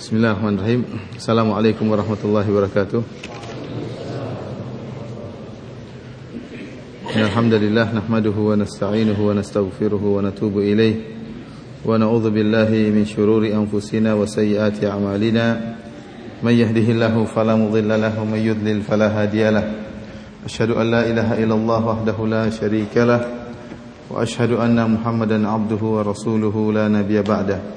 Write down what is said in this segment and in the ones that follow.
Bismillahirrahmanirrahim. Assalamualaikum warahmatullahi wabarakatuh. Alhamdulillah nahmaduhu wa nasta'inuhu wa nastaghfiruhu wa natubu ilayh wa na'udzu billahi min shururi anfusina wa sayyiati a'malina. Man yahdihillahu fala mudilla lahu wa man yudlil fala hadiya lahu. Ashhadu an la ilaha illallah wahdahu la syarika lah wa ashhadu anna Muhammadan 'abduhu wa rasuluhu la nabiyya ba'dahu.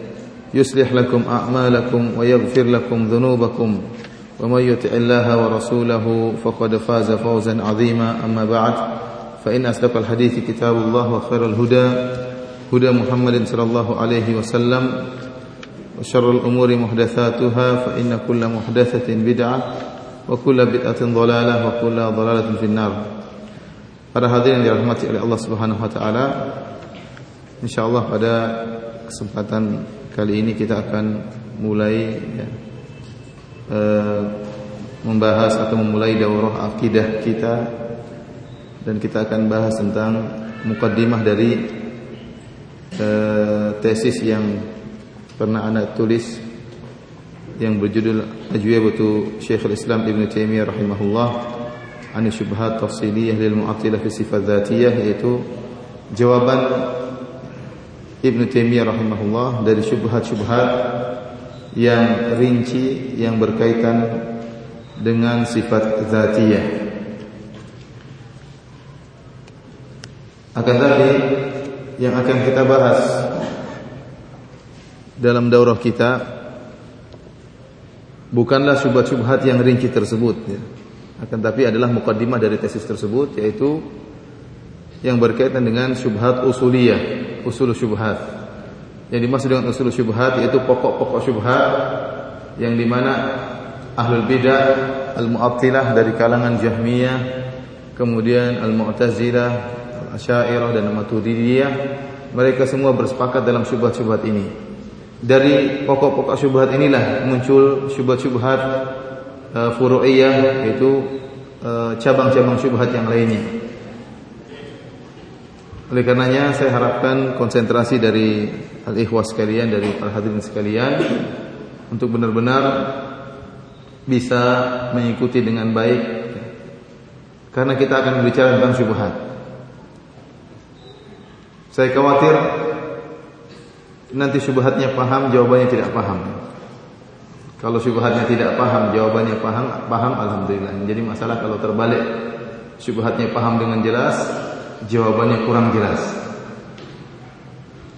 يصلح لكم أعمالكم ويغفر لكم ذنوبكم. ومن يطع الله ورسوله فقد فاز فوزا عظيما. أما بعد فإن أصدق الحديث كتاب الله وخير الهدى هدى محمد صلى الله عليه وسلم وشر الأمور محدثاتها فإن كل محدثة بدعة وكل بدعة ضلالة وكل ضلالة في النار. Para hadirin yang dirahmati oleh Allah Subhanahu wa taala, insyaallah pada kesempatan kali ini kita akan mulai ya, e, membahas atau memulai daurah akidah kita. Dan kita akan bahas tentang mukaddimah dari e, tesis yang pernah anak tulis yang berjudul Ajwibatu Syekhul Islam Ibn Taimiyah rahimahullah an syubhat tafsiliyah lil mu'attilah fi sifat dzatiyah yaitu jawaban Ibn Taimiyah rahimahullah dari syubhat-syubhat yang rinci yang berkaitan dengan sifat zatiyah. Akan tetapi yang akan kita bahas dalam daurah kita bukanlah syubhat-syubhat yang rinci tersebut ya. Akan tetapi adalah mukaddimah dari tesis tersebut yaitu yang berkaitan dengan syubhat usuliyah, usul syubhat. Yang dimaksud dengan usul syubhat yaitu pokok-pokok syubhat yang di mana ahlul bidah, al-mu'attilah dari kalangan Jahmiyah, kemudian al-Mu'tazilah, al-Asy'ariyah dan al-Maturidiyah, mereka semua bersepakat dalam syubhat-syubhat ini. Dari pokok-pokok syubhat inilah muncul syubhat-syubhat uh, furu'iyah yaitu cabang-cabang uh, syubhat yang lainnya. Oleh karenanya saya harapkan konsentrasi dari al-ikhwas sekalian dari para hadirin sekalian untuk benar-benar bisa mengikuti dengan baik karena kita akan berbicara tentang syubhat. Saya khawatir nanti syubhatnya paham, jawabannya tidak paham. Kalau syubhatnya tidak paham, jawabannya paham, paham alhamdulillah. Jadi masalah kalau terbalik syubhatnya paham dengan jelas, jawabannya kurang jelas.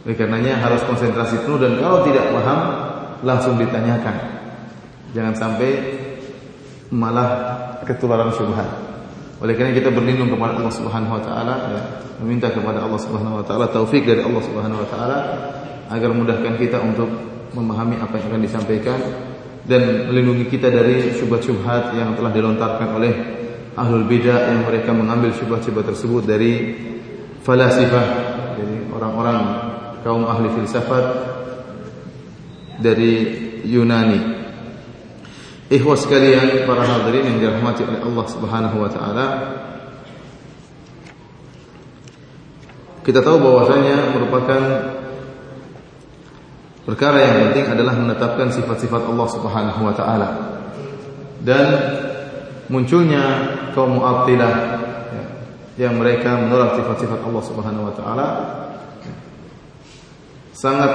Oleh karenanya harus konsentrasi penuh dan kalau tidak paham langsung ditanyakan. Jangan sampai malah ketularan syubhat. Oleh karena kita berlindung kepada Allah Subhanahu wa taala ya, meminta kepada Allah Subhanahu wa taala taufik dari Allah Subhanahu wa taala agar mudahkan kita untuk memahami apa yang akan disampaikan dan melindungi kita dari syubhat-syubhat yang telah dilontarkan oleh ahlul bidah yang mereka mengambil syubhat-syubhat tersebut dari falasifah dari orang-orang kaum ahli filsafat dari Yunani. Ikhwas sekalian para hadirin yang dirahmati oleh Allah Subhanahu wa taala. Kita tahu bahwasanya merupakan perkara yang penting adalah menetapkan sifat-sifat Allah Subhanahu wa taala. Dan munculnya kaum Mu'attilah ya, yang mereka menolak sifat-sifat Allah Subhanahu wa taala sangat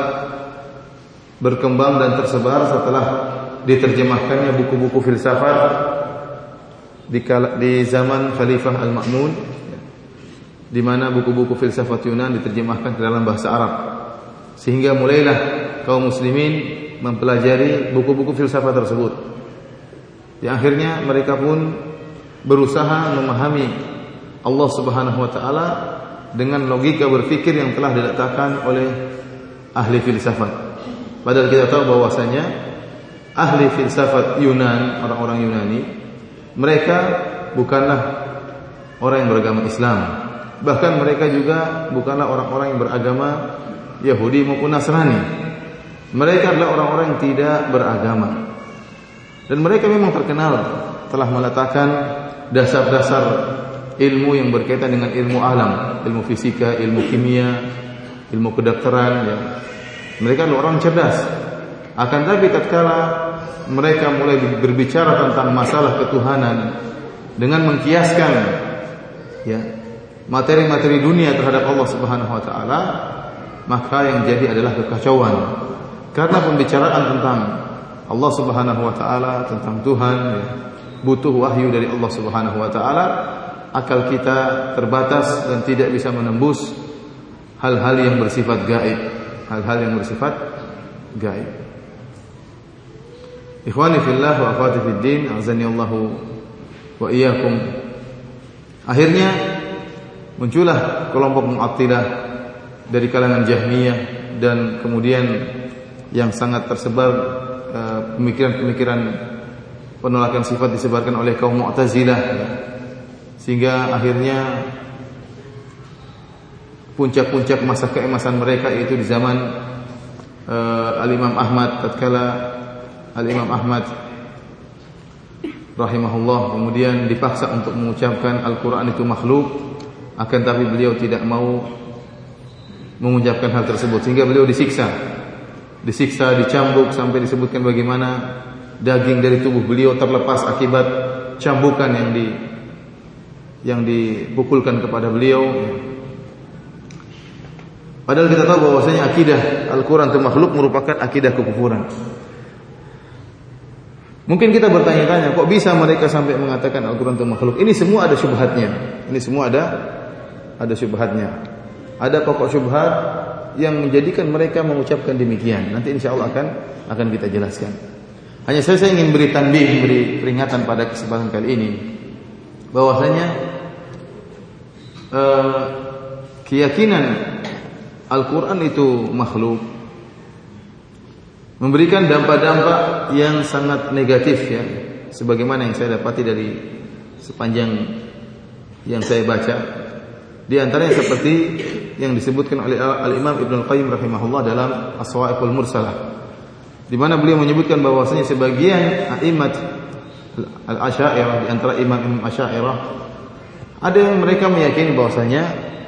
berkembang dan tersebar setelah diterjemahkannya buku-buku filsafat di, di zaman Khalifah Al-Ma'mun di mana buku-buku filsafat Yunan diterjemahkan ke dalam bahasa Arab. Sehingga mulailah kaum muslimin mempelajari buku-buku filsafat tersebut. Yang akhirnya mereka pun berusaha memahami Allah Subhanahu wa taala dengan logika berpikir yang telah diletakkan oleh ahli filsafat. Padahal kita tahu bahwasanya ahli filsafat Yunan, orang-orang Yunani mereka bukanlah orang yang beragama Islam. Bahkan mereka juga bukanlah orang-orang yang beragama Yahudi maupun Nasrani. Mereka adalah orang-orang yang tidak beragama. Dan mereka memang terkenal telah meletakkan dasar-dasar ilmu yang berkaitan dengan ilmu alam, ilmu fisika, ilmu kimia, ilmu kedokteran ya. Mereka orang cerdas. Akan tapi tatkala mereka mulai berbicara tentang masalah ketuhanan dengan mengkiaskan ya materi-materi dunia terhadap Allah Subhanahu wa taala, maka yang jadi adalah kekacauan. Karena pembicaraan tentang Allah Subhanahu wa taala, tentang Tuhan ya, butuh wahyu dari Allah Subhanahu wa taala, akal kita terbatas dan tidak bisa menembus hal-hal yang bersifat gaib, hal-hal yang bersifat gaib. Ikhwani fillah wa akhwati fid azani Allah wa iyyakum. Akhirnya muncullah kelompok Mu'attilah dari kalangan Jahmiyah dan kemudian yang sangat tersebar eh, pemikiran-pemikiran penolakan sifat disebarkan oleh kaum Mu'tazilah. Sehingga akhirnya puncak-puncak masa keemasan mereka itu di zaman uh, Al-Imam Ahmad tatkala Al-Imam Ahmad rahimahullah kemudian dipaksa untuk mengucapkan Al-Qur'an itu makhluk akan tapi beliau tidak mau mengucapkan hal tersebut. Sehingga beliau disiksa. Disiksa dicambuk sampai disebutkan bagaimana daging dari tubuh beliau terlepas akibat cambukan yang di yang dipukulkan kepada beliau Padahal kita tahu bahwasanya akidah Al-Quran itu makhluk merupakan akidah kekufuran. Mungkin kita bertanya-tanya, kok bisa mereka sampai mengatakan Al-Quran itu makhluk? Ini semua ada syubhatnya. Ini semua ada ada syubhatnya. Ada pokok syubhat yang menjadikan mereka mengucapkan demikian. Nanti insya Allah akan akan kita jelaskan. Hanya saya, saya ingin beri tanbih, beri peringatan pada kesempatan kali ini. Bahwasanya uh, keyakinan Al-Quran itu makhluk. Memberikan dampak-dampak yang sangat negatif ya. Sebagaimana yang saya dapati dari sepanjang yang saya baca. Di antaranya seperti yang disebutkan oleh Al-Imam Ibn Al-Qayyim rahimahullah dalam As-Sawa'iqul Mursalah di mana beliau menyebutkan bahwasanya sebagian a'immat Al-Asy'ariyah di antara imam-imam Asy'ariyah ada yang mereka meyakini bahwasanya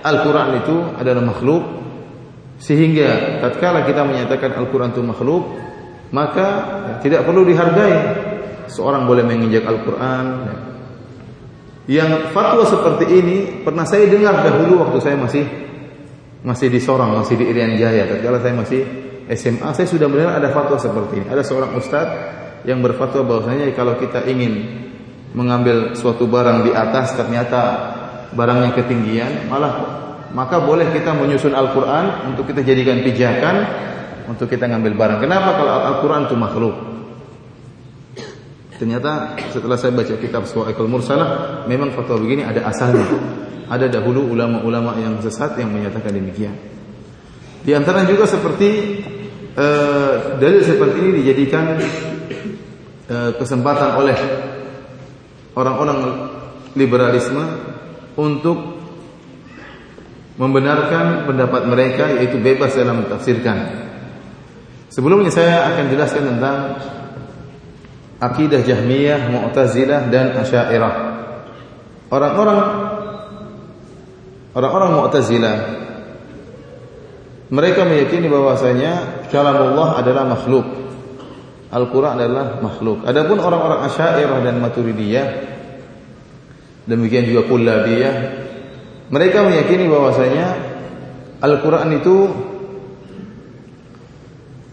Al-Quran itu adalah makhluk sehingga tatkala kita menyatakan Al-Quran itu makhluk, maka tidak perlu dihargai. Seorang boleh menginjak Al-Quran. Ya. Yang fatwa seperti ini pernah saya dengar dahulu waktu saya masih masih di Sorong, masih di Irian Jaya. Tatkala saya masih SMA, saya sudah mendengar ada fatwa seperti ini. Ada seorang ustadz yang berfatwa bahwasanya kalau kita ingin mengambil suatu barang di atas ternyata barangnya ketinggian, malah maka boleh kita menyusun Al-Quran untuk kita jadikan pijakan untuk kita ngambil barang. Kenapa kalau Al-Quran itu makhluk? Ternyata setelah saya baca kitab Suwaikul Mursalah, memang fatwa begini ada asalnya. Ada dahulu ulama-ulama yang sesat yang menyatakan demikian. Di antara juga seperti uh, dalil seperti ini dijadikan uh, kesempatan oleh orang-orang liberalisme untuk membenarkan pendapat mereka yaitu bebas dalam mentafsirkan. Sebelumnya saya akan jelaskan tentang akidah Jahmiyah, Mu'tazilah dan Asy'ariyah. Orang-orang orang-orang Mu'tazilah mereka meyakini bahwasanya kalamullah adalah makhluk. Al-Qur'an adalah makhluk. Adapun orang-orang Asy'ariyah dan Maturidiyah demikian juga Kullabiyah mereka meyakini bahwasanya Al-Quran itu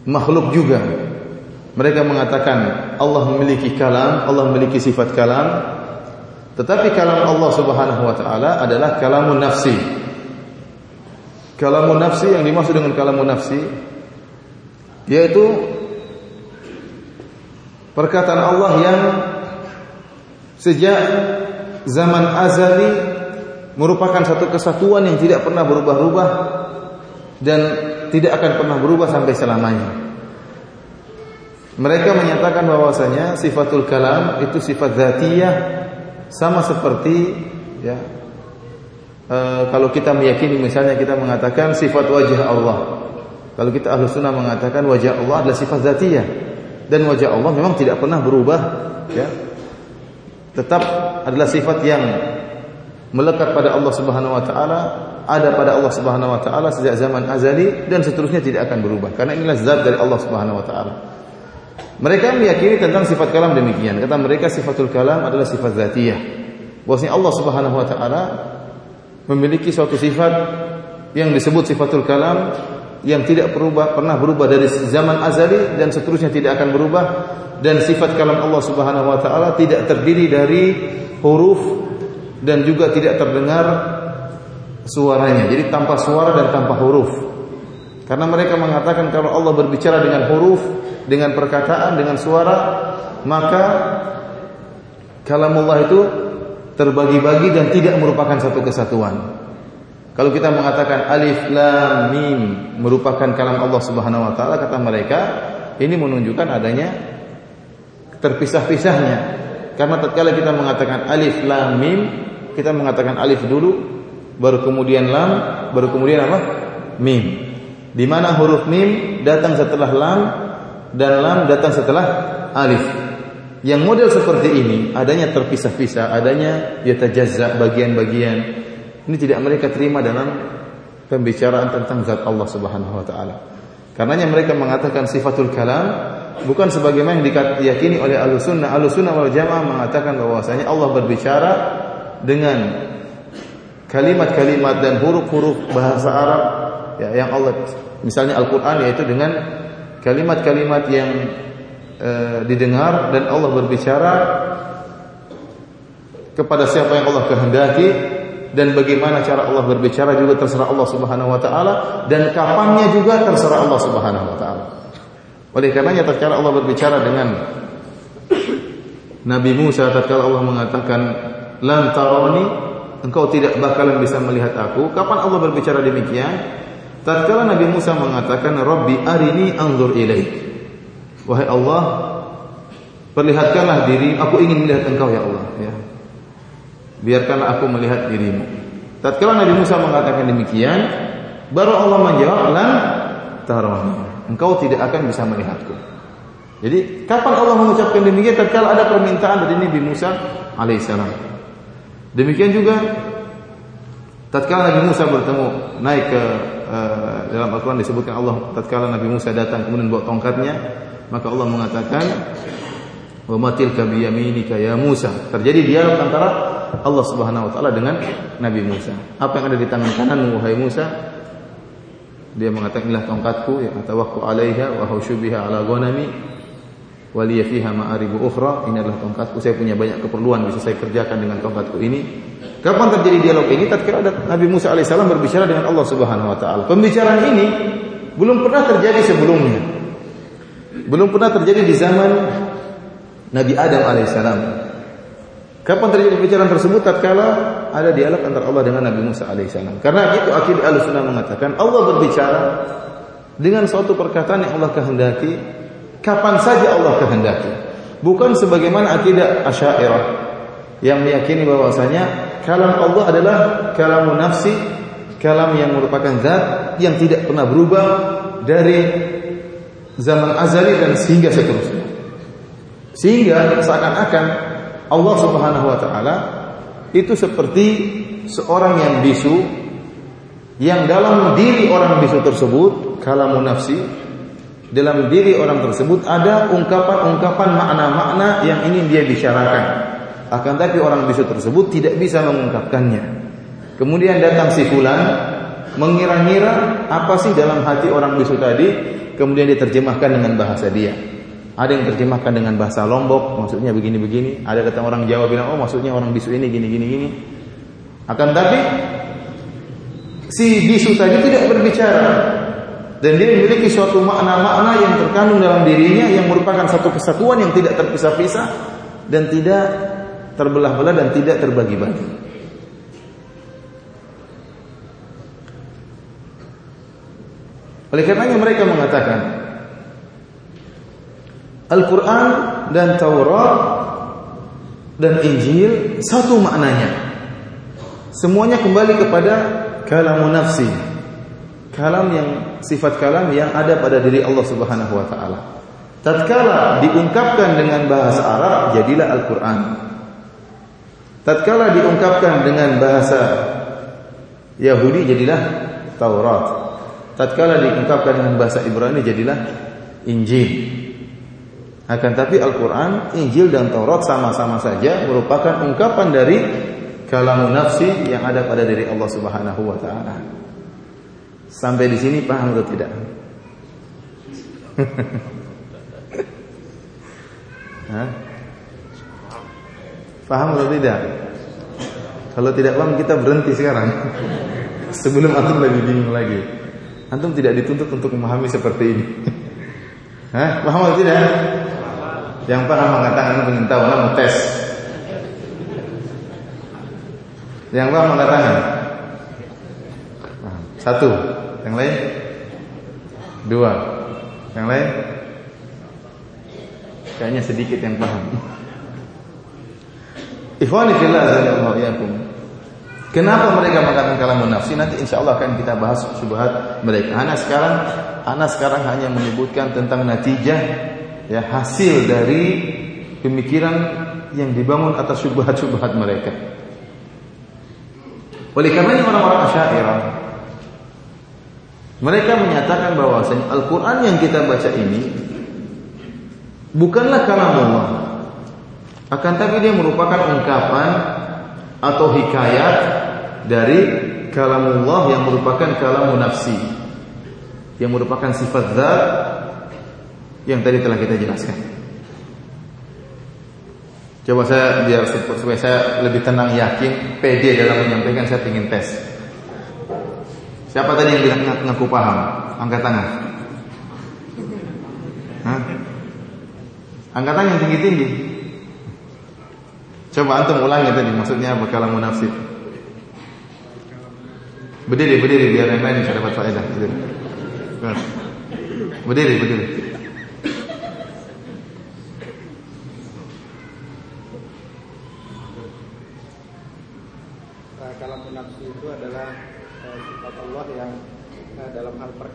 makhluk juga. Mereka mengatakan Allah memiliki kalam, Allah memiliki sifat kalam, tetapi kalam Allah Subhanahu wa taala adalah kalamun nafsi. Kalamun nafsi yang dimaksud dengan kalamun nafsi yaitu perkataan Allah yang sejak zaman azali merupakan satu kesatuan yang tidak pernah berubah-ubah dan tidak akan pernah berubah sampai selamanya. Mereka menyatakan bahwasanya sifatul kalam itu sifat zatiyah sama seperti ya e, kalau kita meyakini misalnya kita mengatakan sifat wajah Allah. Kalau kita ahlu sunnah mengatakan wajah Allah adalah sifat zatiyah dan wajah Allah memang tidak pernah berubah ya. Tetap adalah sifat yang melekat pada Allah Subhanahu wa taala, ada pada Allah Subhanahu wa taala sejak zaman azali dan seterusnya tidak akan berubah karena inilah zat dari Allah Subhanahu wa taala. Mereka meyakini tentang sifat kalam demikian. Kata mereka sifatul kalam adalah sifat zatiyah. Bahwasanya Allah Subhanahu wa taala memiliki suatu sifat yang disebut sifatul kalam yang tidak berubah pernah berubah dari zaman azali dan seterusnya tidak akan berubah dan sifat kalam Allah Subhanahu wa taala tidak terdiri dari huruf dan juga tidak terdengar suaranya. Jadi tanpa suara dan tanpa huruf. Karena mereka mengatakan kalau Allah berbicara dengan huruf, dengan perkataan, dengan suara, maka kalamullah itu terbagi-bagi dan tidak merupakan satu kesatuan. Kalau kita mengatakan alif lam mim merupakan kalam Allah Subhanahu wa taala kata mereka ini menunjukkan adanya terpisah-pisahnya. Karena tatkala kita mengatakan alif lam mim, kita mengatakan alif dulu, baru kemudian lam, baru kemudian apa? Mim. Di mana huruf mim datang setelah lam dan lam datang setelah alif. Yang model seperti ini adanya terpisah-pisah, adanya yatajazza bagian-bagian. Ini tidak mereka terima dalam pembicaraan tentang zat Allah Subhanahu wa taala. Karenanya mereka mengatakan sifatul kalam bukan sebagaimana yang diyakini oleh Ahlussunnah. Ahlussunnah wal Jamaah mengatakan bahwasanya Allah berbicara dengan kalimat-kalimat dan huruf-huruf bahasa Arab ya yang Allah misalnya Al-Qur'an yaitu dengan kalimat-kalimat yang e, didengar dan Allah berbicara kepada siapa yang Allah kehendaki dan bagaimana cara Allah berbicara juga terserah Allah Subhanahu wa taala dan kapannya juga terserah Allah Subhanahu wa taala. Oleh karenanya tatkala Allah berbicara dengan Nabi Musa tatkala Allah mengatakan lan tarani engkau tidak bakalan bisa melihat aku. Kapan Allah berbicara demikian? Tatkala Nabi Musa mengatakan, "Rabbi arini anzur ilaik." Wahai Allah, perlihatkanlah diri, aku ingin melihat engkau ya Allah, ya. Biarkanlah aku melihat dirimu. Tatkala Nabi Musa mengatakan demikian, baru Allah menjawab, "Lan tarani." Engkau tidak akan bisa melihatku. Jadi, kapan Allah mengucapkan demikian? Tatkala ada permintaan dari Nabi Musa alaihissalam. Demikian juga tatkala Nabi Musa bertemu naik ke uh, dalam Al-Quran disebutkan Allah tatkala Nabi Musa datang kemudian bawa tongkatnya maka Allah mengatakan wa matil biyaminika ya Musa terjadi dialog antara Allah Subhanahu wa taala dengan Nabi Musa apa yang ada di tangan kananmu wahai Musa dia mengatakan inilah tongkatku ya atawakku alaiha wa hushubiha ala ghanami waliya fiha ma'aribu ukhra ini adalah tongkatku saya punya banyak keperluan bisa saya kerjakan dengan tongkatku ini Kapan terjadi dialog ini? Tatkala ada Nabi Musa alaihissalam berbicara dengan Allah Subhanahu wa taala. Pembicaraan ini belum pernah terjadi sebelumnya. Belum pernah terjadi di zaman Nabi Adam alaihissalam. Kapan terjadi pembicaraan tersebut? Tatkala ada dialog antara Allah dengan Nabi Musa alaihissalam. Karena itu akidah Ahlussunnah mengatakan Allah berbicara dengan suatu perkataan yang Allah kehendaki kapan saja Allah kehendaki. Bukan sebagaimana akidah Asy'ariyah yang meyakini bahwasanya kalam Allah adalah kalam nafsi, kalam yang merupakan zat yang tidak pernah berubah dari zaman azali dan sehingga seterusnya. Sehingga seakan-akan Allah Subhanahu wa taala itu seperti seorang yang bisu yang dalam diri orang bisu tersebut kalamun nafsi dalam diri orang tersebut ada ungkapan-ungkapan makna-makna yang ingin dia bicarakan. Akan tapi orang bisu tersebut tidak bisa mengungkapkannya. Kemudian datang si fulan mengira-ngira apa sih dalam hati orang bisu tadi, kemudian diterjemahkan dengan bahasa dia. Ada yang terjemahkan dengan bahasa Lombok, maksudnya begini-begini. Ada kata orang Jawa bilang, oh maksudnya orang bisu ini gini-gini gini. Akan tapi si bisu tadi tidak berbicara dan dia memiliki suatu makna-makna yang terkandung dalam dirinya yang merupakan satu kesatuan yang tidak terpisah-pisah dan tidak terbelah-belah dan tidak terbagi-bagi. Oleh karenanya mereka mengatakan Al-Quran dan Taurat dan Injil satu maknanya. Semuanya kembali kepada kalamun nafsi. Kalam yang sifat kalam yang ada pada diri Allah Subhanahu wa taala. Tatkala diungkapkan dengan bahasa Arab jadilah Al-Qur'an. Tatkala diungkapkan dengan bahasa Yahudi jadilah Taurat. Tatkala diungkapkan dengan bahasa Ibrani jadilah Injil. Akan tapi Al-Quran, Injil dan Taurat sama-sama saja merupakan ungkapan dari kalamun nafsi yang ada pada diri Allah Subhanahu wa taala. Sampai di sini paham atau tidak? Paham atau tidak? Kalau tidak paham kita berhenti sekarang. Sebelum antum lebih bingung lagi. Antum tidak dituntut untuk memahami seperti ini. Hah? Paham atau tidak? Yang paham mengatakan ingin tahu, mau tes. Yang paham mengatakan satu, yang lain dua, yang lain kayaknya sedikit yang paham. Ikhwani fillah azza Kenapa mereka mengatakan kalamun nafsi? Nanti insya Allah akan kita bahas syubhat mereka. Anak sekarang, anak sekarang hanya menyebutkan tentang natijah ya hasil dari pemikiran yang dibangun atas syubhat-syubhat mereka. Oleh karena orang-orang Asy'ariyah mereka menyatakan bahwasanya Al-Qur'an yang kita baca ini bukanlah kalam Allah. Akan tapi dia merupakan ungkapan atau hikayat dari kalamullah yang merupakan kalamun nafsi yang merupakan sifat zat yang tadi telah kita jelaskan. Coba saya biar supaya saya lebih tenang yakin, pede dalam menyampaikan saya ingin tes. Siapa tadi yang bilang ngaku paham? Angkat tangan. Hah? Angkat tangan yang tinggi-tinggi. Coba antum ulangi tadi maksudnya apa kalau. Berdiri, berdiri biar yang lain bisa dapat faedah. Berdiri, berdiri.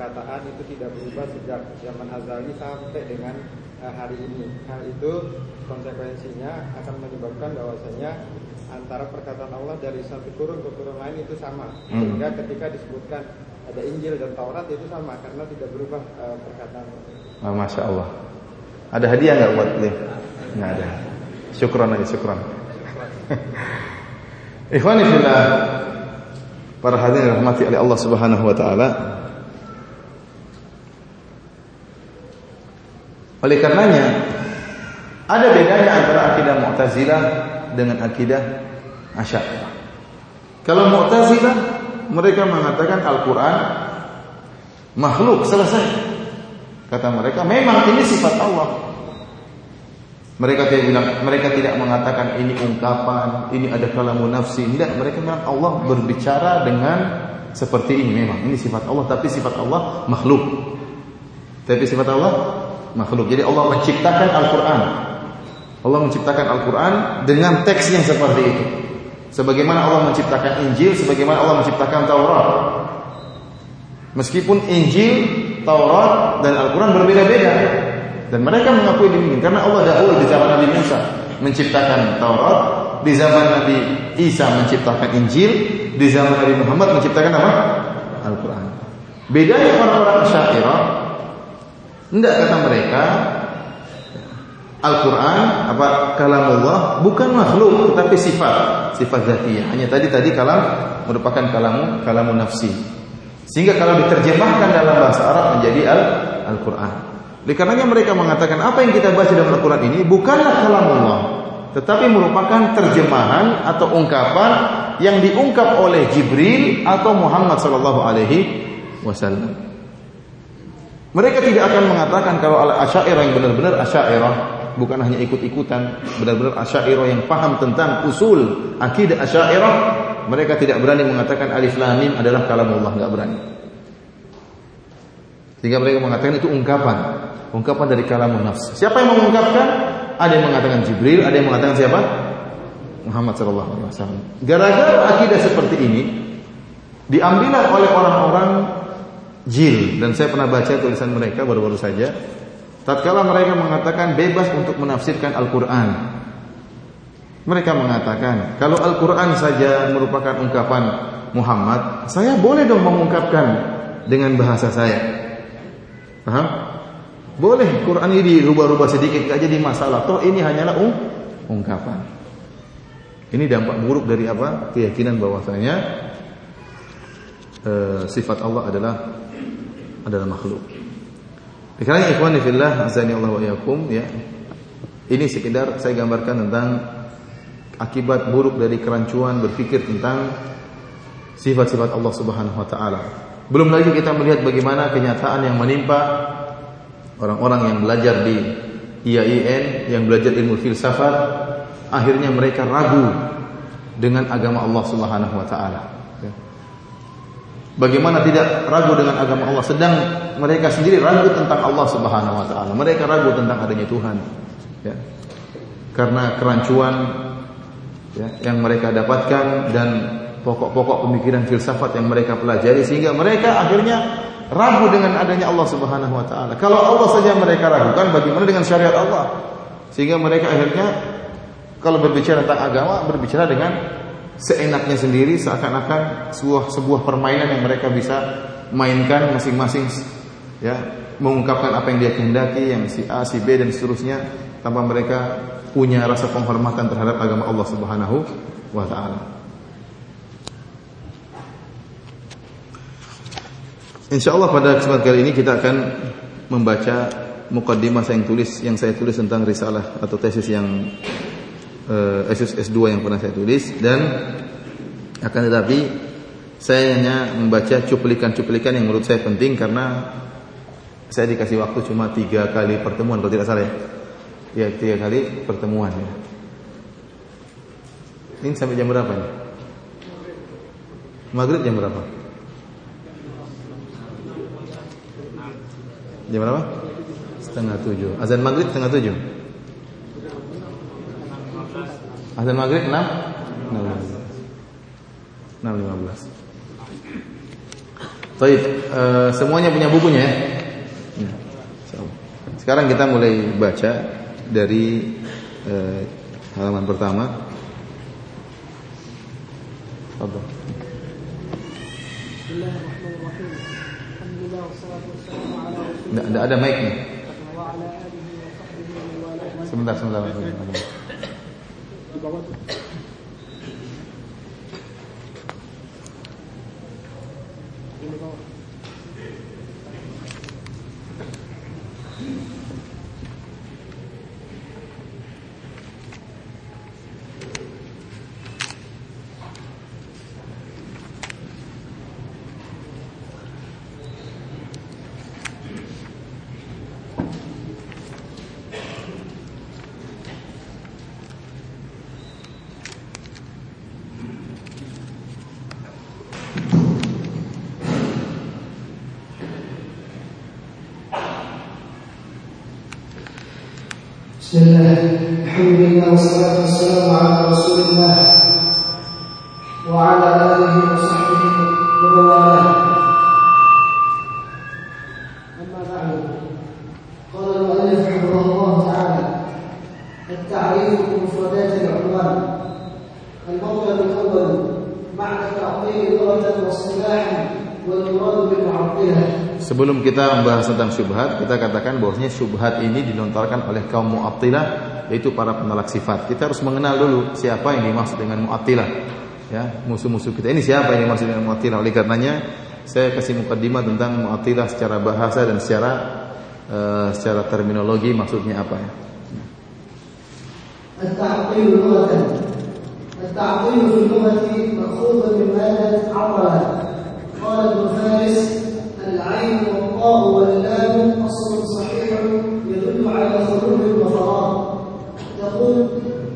perkataan itu tidak berubah sejak zaman azali sampai dengan uh, hari ini. Hal itu konsekuensinya akan menyebabkan bahwasanya antara perkataan Allah dari satu turun ke turun lain itu sama. Hmm. Sehingga ketika disebutkan ada Injil dan Taurat itu sama karena tidak berubah uh, perkataan. Oh, Masya Allah. Ada hadiah nggak buat dia? Nggak ada. Syukron aja, syukron. Ikhwani fillah Para hadirin rahmati oleh Allah Subhanahu wa taala Oleh karenanya ada bedanya antara akidah Mu'tazilah dengan akidah Asy'ariyah. Kalau Mu'tazilah mereka mengatakan Al-Qur'an makhluk selesai. Kata mereka memang ini sifat Allah. Mereka tidak bilang, mereka tidak mengatakan ini ungkapan, ini ada kalamun nafsi. Tidak, mereka bilang Allah berbicara dengan seperti ini memang. Ini sifat Allah, tapi sifat Allah makhluk. Tapi sifat Allah makhluk. Jadi Allah menciptakan Al-Quran. Allah menciptakan Al-Quran dengan teks yang seperti itu. Sebagaimana Allah menciptakan Injil, sebagaimana Allah menciptakan Taurat. Meskipun Injil, Taurat, dan Al-Quran berbeda-beda. Dan mereka mengakui demikian. Karena Allah dahulu di zaman Nabi Musa menciptakan Taurat. Di zaman Nabi Isa menciptakan Injil. Di zaman Nabi Muhammad menciptakan apa? Al-Quran. Bedanya orang-orang syairah tidak kata mereka Al-Quran apa kalamullah bukan makhluk tetapi sifat sifat zatiyah. Hanya tadi tadi kalam merupakan kalamu kalamu nafsi. Sehingga kalau diterjemahkan dalam bahasa Arab menjadi al Al-Quran. Oleh karenanya mereka mengatakan apa yang kita baca dalam Al-Quran ini bukanlah kalamullah tetapi merupakan terjemahan atau ungkapan yang diungkap oleh Jibril atau Muhammad sallallahu alaihi wasallam. Mereka tidak akan mengatakan kalau Asy'ariyah yang benar-benar Asy'ariyah bukan hanya ikut-ikutan, benar-benar Asy'ariyah yang paham tentang usul akidah Asy'ariyah, mereka tidak berani mengatakan alif lam mim adalah kalamullah, enggak berani. Sehingga mereka mengatakan itu ungkapan. ungkapan dari kalamun nafs. Siapa yang mengungkapkan? Ada yang mengatakan Jibril, ada yang mengatakan siapa? Muhammad sallallahu alaihi wasallam. Gara-gara akidah seperti ini diambillah oleh orang-orang jil dan saya pernah baca tulisan mereka baru-baru saja tatkala mereka mengatakan bebas untuk menafsirkan Al-Qur'an. Mereka mengatakan, kalau Al-Qur'an saja merupakan ungkapan Muhammad, saya boleh dong mengungkapkan dengan bahasa saya. Paham? Boleh Quran ini dirubah-rubah sedikit gak jadi masalah. Toh ini hanyalah ung ungkapan. Ini dampak buruk dari apa? Keyakinan bahwasanya e, sifat Allah adalah adalah makhluk. Karena ikhwan fillah azani Allah wa yakum ya. Ini sekedar saya gambarkan tentang akibat buruk dari kerancuan berpikir tentang sifat-sifat Allah Subhanahu wa taala. Belum lagi kita melihat bagaimana kenyataan yang menimpa orang-orang yang belajar di IAIN, yang belajar ilmu filsafat, akhirnya mereka ragu dengan agama Allah Subhanahu wa taala. Bagaimana tidak ragu dengan agama Allah sedang mereka sendiri ragu tentang Allah Subhanahu wa taala. Mereka ragu tentang adanya Tuhan. Ya. Karena kerancuan ya, yang mereka dapatkan dan pokok-pokok pemikiran filsafat yang mereka pelajari sehingga mereka akhirnya ragu dengan adanya Allah Subhanahu wa taala. Kalau Allah saja mereka ragukan bagaimana dengan syariat Allah? Sehingga mereka akhirnya kalau berbicara tentang agama berbicara dengan seenaknya sendiri seakan-akan sebuah sebuah permainan yang mereka bisa mainkan masing-masing ya mengungkapkan apa yang dia kehendaki yang si A, si B dan seterusnya tanpa mereka punya rasa penghormatan terhadap agama Allah Subhanahu wa taala. Insya Allah pada kesempatan kali ini kita akan membaca mukaddimah yang tulis yang saya tulis tentang risalah atau tesis yang uh, eh, S2 yang pernah saya tulis dan akan tetapi saya hanya membaca cuplikan-cuplikan yang menurut saya penting karena saya dikasih waktu cuma tiga kali pertemuan kalau tidak salah ya. Ya tiga kali pertemuan ya. Ini sampai jam berapa nih? Maghrib jam berapa? Jam berapa? Setengah tujuh. Azan maghrib setengah tujuh. Azan maghrib enam? Enam lima belas. Enam lima belas. Baik, uh, semuanya punya bukunya ya. ya Sekarang kita mulai baca dari uh, halaman pertama. Fadhil. Tidak, ada mic nih. Sebentar, sebentar. Coba tuh. والصلاة والسلام على رسول الله. kita membahas tentang syubhat, kita katakan bahwasanya syubhat ini dilontarkan oleh kaum Mu'attilah yaitu para penolak sifat. Kita harus mengenal dulu siapa yang dimaksud dengan Mu'attilah. Ya, musuh-musuh kita ini siapa yang dimaksud dengan Mu'attilah? Oleh karenanya saya kasih mukadimah tentang Mu'attilah secara bahasa dan secara uh, secara terminologi maksudnya apa ya. التعطيل لغة التعطيل في اللغة مأخوذ من مادة عطلة قال ابن فارس العين والطاء واللام أصل صحيح يدل على خروج وفراغ تقول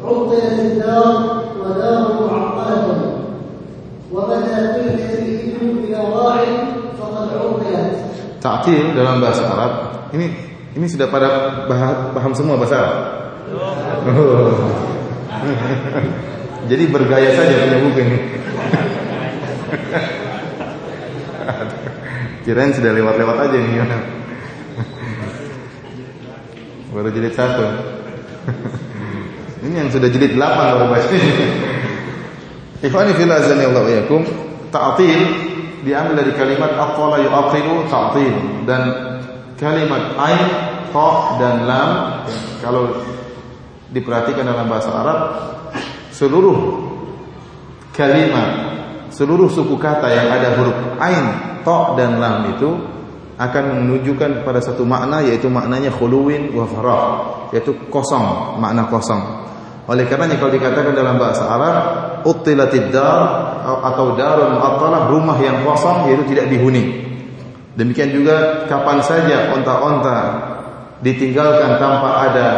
عطلت الدار ودار معطلة ومتى تلقت الإبل إلى راع فقد عطلت Ta'til dalam bahasa Arab ini Ini sudah pada paham semua bahasa Arab? Oh. Jadi bergaya saja punya buku ini. Kirain sudah lewat-lewat aja nih. Baru jilid satu. Ini yang sudah jilid delapan baru baca. Ikhwani azani Allah yakum. Ta'til diambil dari kalimat aqala yu'aqilu ta'til dan kalimat ain, ta dan lam kalau diperhatikan dalam bahasa Arab seluruh kalimat seluruh suku kata yang ada huruf ain, ta dan lam itu akan menunjukkan pada satu makna yaitu maknanya khuluwin wa farah yaitu kosong, makna kosong. Oleh karenanya kalau dikatakan dalam bahasa Arab utilatid dar atau darun mu'attalah rumah yang kosong yaitu tidak dihuni. Demikian juga kapan saja onta-onta ditinggalkan tanpa ada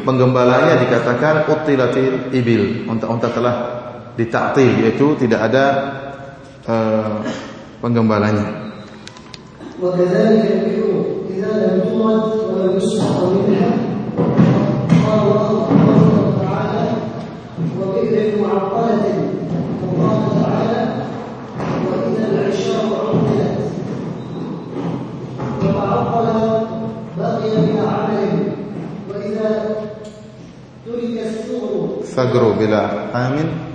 penggembalanya dikatakan utilatil ibil. Onta-onta telah ditaktil yaitu tidak ada uh, penggembalanya. Sagro bila amin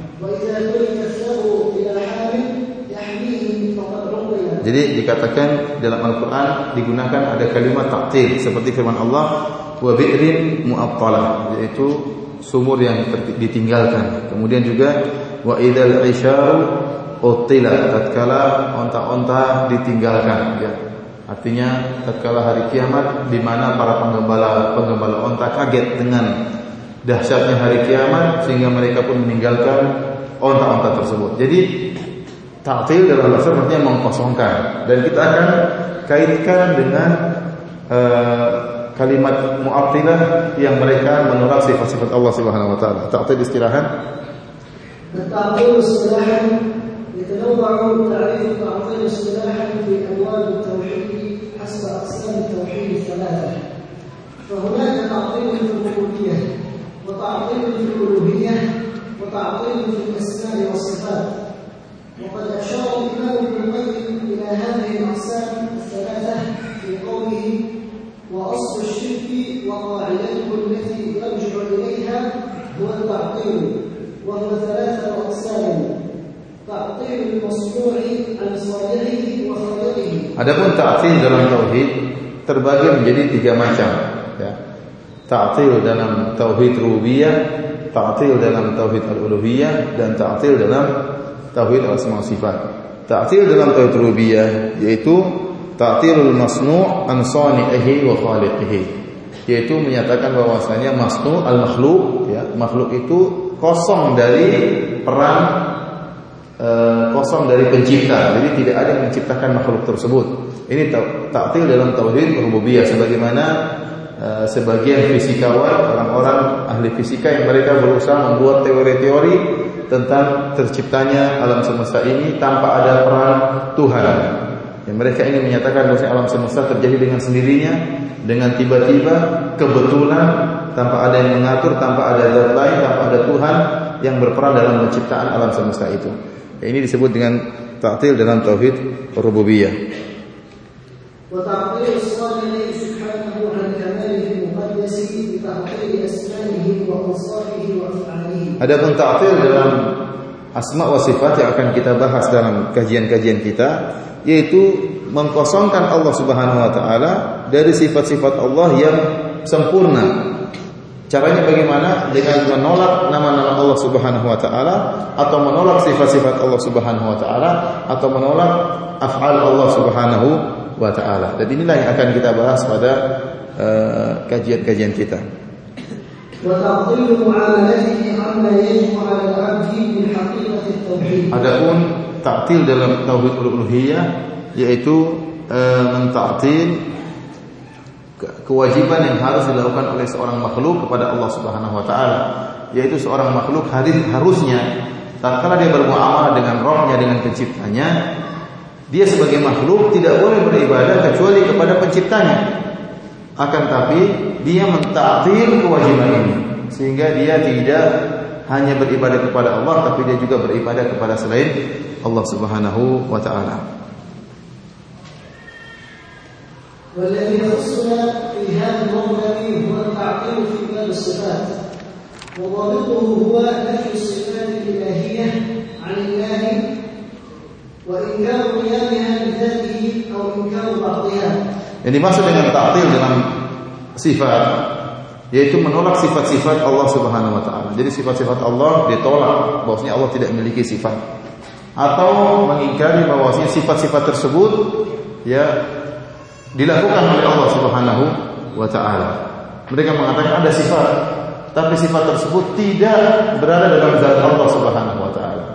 jadi dikatakan dalam Al-Quran digunakan ada kalimat taktil seperti firman Allah wa bi'rin mu'attalah yaitu sumur yang ditinggalkan. Kemudian juga wa idal isyaru utila tatkala onta-onta ditinggalkan ya. Artinya tatkala hari kiamat di mana para penggembala penggembala onta kaget dengan dahsyatnya hari kiamat sehingga mereka pun meninggalkan onta-onta tersebut. Jadi Ta'til dalam bahasa artinya mengkosongkan dan kita akan kaitkan dengan uh, kalimat mu'attilah yang mereka menolak sifat-sifat Allah Subhanahu wa taala. Ta'til istirahat. التعطيل اصطلاحا يتنوع تعريف التعطيل اصطلاحا في ابواب التوحيد حسب اقسام التوحيد الثلاثه فهناك تعطيل في الربوبيه وتعطيل في الالوهيه وتعطيل في الأسماء والصفات وقد أشار الإمام ابن القيم إلى هذه الأقسام الثلاثة في قوله وأصل الشرك وقاعدته التي يرجع إليها هو التعطيل وهو ثلاثة أقسام تعطيل المصنوع عن صانعه وخالقه Adapun ta'til dalam tauhid terbagi menjadi tiga macam ya. Ta'til dalam tauhid rububiyah, ta'til dalam tauhid al-uluhiyah dan ta'til dalam tauhid asma sifat. Ta'til dalam tauhid rububiyah yaitu ta'tilul masnu' an sani'ihi wa khaliqihi. Yaitu menyatakan bahwasanya masnu' al makhluk ya, makhluk itu kosong dari peran e, kosong dari pencipta. Jadi tidak ada yang menciptakan makhluk tersebut. Ini ta'til dalam tauhid rububiyah sebagaimana e, sebagian fisikawan, orang-orang ahli fisika yang mereka berusaha membuat teori-teori tentang terciptanya alam semesta ini tanpa ada peran Tuhan. Yang mereka ingin menyatakan bahwa alam semesta terjadi dengan sendirinya, dengan tiba-tiba, kebetulan, tanpa ada yang mengatur, tanpa ada zat lain, tanpa ada Tuhan yang berperan dalam penciptaan alam semesta itu. Ini disebut dengan ta'til dalam tauhid rububiyah. Adapun ta'til dalam asma wa sifat yang akan kita bahas dalam kajian-kajian kita yaitu mengkosongkan Allah Subhanahu wa taala dari sifat-sifat Allah yang sempurna. Caranya bagaimana? Dengan menolak nama-nama Allah Subhanahu wa taala atau menolak sifat-sifat Allah Subhanahu wa taala atau menolak af'al Allah Subhanahu wa taala. Dan inilah yang akan kita bahas pada uh, kajian-kajian kita. Adapun taktil dalam tauhid uluhiyah yaitu e, mentaktil kewajiban yang harus dilakukan oleh seorang makhluk kepada Allah Subhanahu wa taala yaitu seorang makhluk harus harusnya tatkala dia bermuamalah dengan rohnya dengan penciptanya dia sebagai makhluk tidak boleh beribadah kecuali kepada penciptanya akan tapi dia mentakdir kewajiban ini sehingga dia tidak hanya beribadah kepada Allah tapi dia juga beribadah kepada selain Allah Subhanahu wa taala. والذي يخصنا في هذا الموضع هو التعطيل في باب الصفات وضابطه هو نفي الصفات الإلهية عن الله وإنكار قيامها بذاته أو إنكار بعضها yang dimaksud dengan ta'til dalam sifat yaitu menolak sifat-sifat Allah Subhanahu wa taala. Jadi sifat-sifat Allah ditolak bahwasanya Allah tidak memiliki sifat atau mengingkari bahwasanya sifat-sifat tersebut ya dilakukan oleh Allah Subhanahu wa taala. Mereka mengatakan ada sifat, tapi sifat tersebut tidak berada dalam zat Allah Subhanahu wa taala.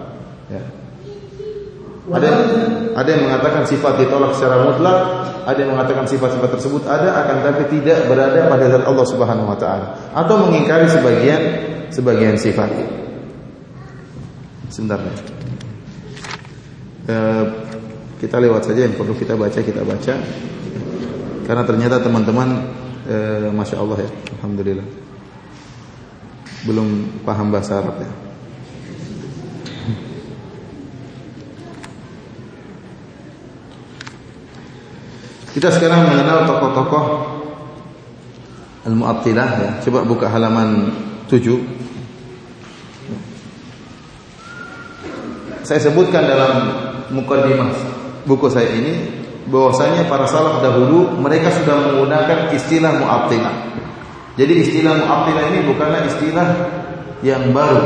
Ya. Ada ada yang mengatakan sifat ditolak secara mutlak, ada yang mengatakan sifat-sifat tersebut ada akan tapi tidak berada pada zat Allah Subhanahu wa taala atau mengingkari sebagian sebagian sifat. Sebentar. Eh, kita lewat saja yang perlu kita baca kita baca. Karena ternyata teman-teman eh, Masya Allah ya Alhamdulillah Belum paham bahasa Arab ya Kita sekarang mengenal tokoh-tokoh Al-Mu'attilah ya. Coba buka halaman 7 Saya sebutkan dalam mukadimah buku saya ini bahwasanya para salaf dahulu mereka sudah menggunakan istilah mu'attilah. Jadi istilah mu'attilah ini bukanlah istilah yang baru,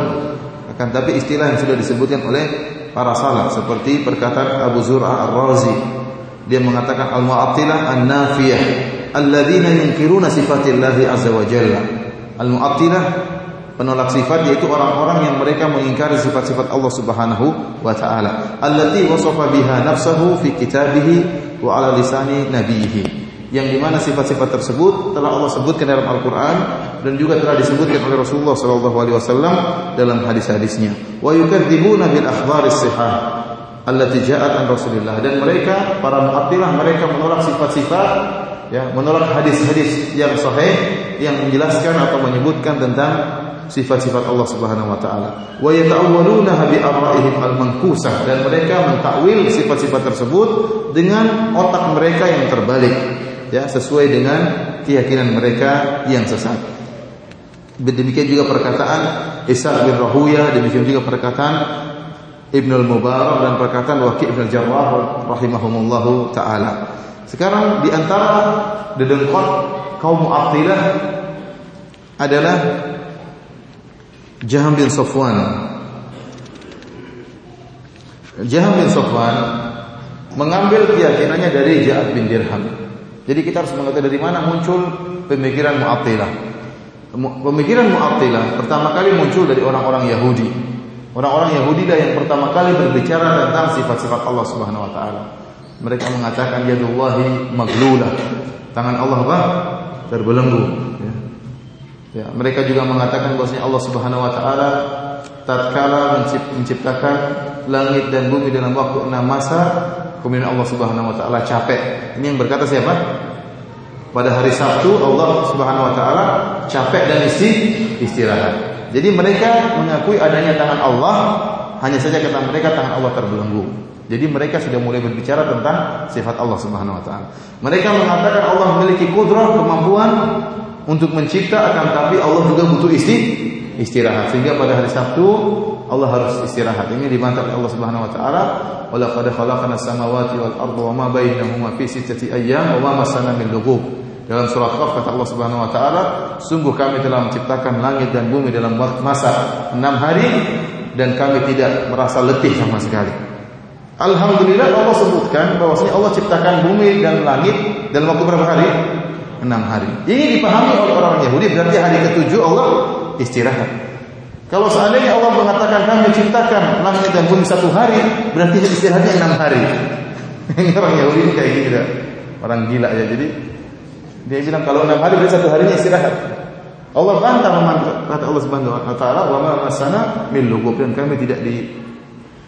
akan tapi istilah yang sudah disebutkan oleh para salaf seperti perkataan Abu Zur'ah Ar-Razi. Dia mengatakan al-mu'attilah an-nafiyah alladzina yunkiruna sifatillahi azza wa jalla. Al-mu'attilah penolak sifat yaitu orang-orang yang mereka mengingkari sifat-sifat Allah Subhanahu wa taala allati wasafa biha nafsuhu fi kitabih wa ala lisani nabihi yang di mana sifat-sifat tersebut telah Allah sebutkan dalam Al-Quran dan juga telah disebutkan oleh Rasulullah Wasallam dalam hadis-hadisnya. Wa yukadzibuna bil akhbaris sihah allati ja'at an Rasulillah dan mereka para mu'attilah mereka menolak sifat-sifat ya menolak hadis-hadis yang sahih yang menjelaskan atau menyebutkan tentang sifat-sifat Allah Subhanahu wa taala. Wa yata'awwalunaha bi arra'ihim al-mankusah dan mereka mentakwil sifat-sifat tersebut dengan otak mereka yang terbalik ya sesuai dengan keyakinan mereka yang sesat. Demikian juga perkataan Isa bin Rahuya, demikian juga perkataan Ibn al-Mubarak dan perkataan Waqi' bin al-Jarrah rahimahumullahu taala. Sekarang di antara dedengkot kaum Mu'attilah adalah Jaham bin Sofwan. Jaham bin Sofwan mengambil keyakinannya dari Ja'ad bin Dirham. Jadi kita harus mengetahui dari mana muncul pemikiran Mu'attilah. Pemikiran Mu'attilah pertama kali muncul dari orang-orang Yahudi. Orang-orang Yahudi lah yang pertama kali berbicara tentang sifat-sifat Allah Subhanahu wa taala. Mereka mengatakan yadullahi maglulah. Tangan Allah apa? Terbelenggu. Ya, mereka juga mengatakan bahwasanya Allah Subhanahu wa taala tatkala menciptakan langit dan bumi dalam waktu enam masa, kemudian Allah Subhanahu wa taala capek. Ini yang berkata siapa? Pada hari Sabtu Allah Subhanahu wa taala capek dan isi istirahat. Jadi mereka mengakui adanya tangan Allah, hanya saja kata mereka tangan Allah terbelenggu. Jadi mereka sudah mulai berbicara tentang sifat Allah Subhanahu wa taala. Mereka mengatakan Allah memiliki kudrah, kemampuan untuk mencipta akan tapi Allah juga butuh isti istirahat sehingga pada hari Sabtu Allah harus istirahat ini dibantah oleh Allah Subhanahu wa taala wala qad khalaqna samawati wal arda wa ma bainahuma fi sittati ayyam wa ma masana min lughub dalam surat Qaf kata Allah Subhanahu wa taala sungguh kami telah menciptakan langit dan bumi dalam masa enam hari dan kami tidak merasa letih sama sekali Alhamdulillah Allah sebutkan bahwasanya Allah ciptakan bumi dan langit dalam waktu berapa hari? enam hari. Ini dipahami oleh orang Yahudi berarti hari ketujuh Allah istirahat. Kalau seandainya Allah mengatakan kami ciptakan langit dan bumi satu hari, berarti istirahatnya enam hari. Ini orang Yahudi kayak gitu, orang gila ya. Jadi dia bilang kalau enam hari berarti satu harinya istirahat. Allah bantah kata Allah Subhanahu wa taala wa ma masana min lugub dan kami tidak di,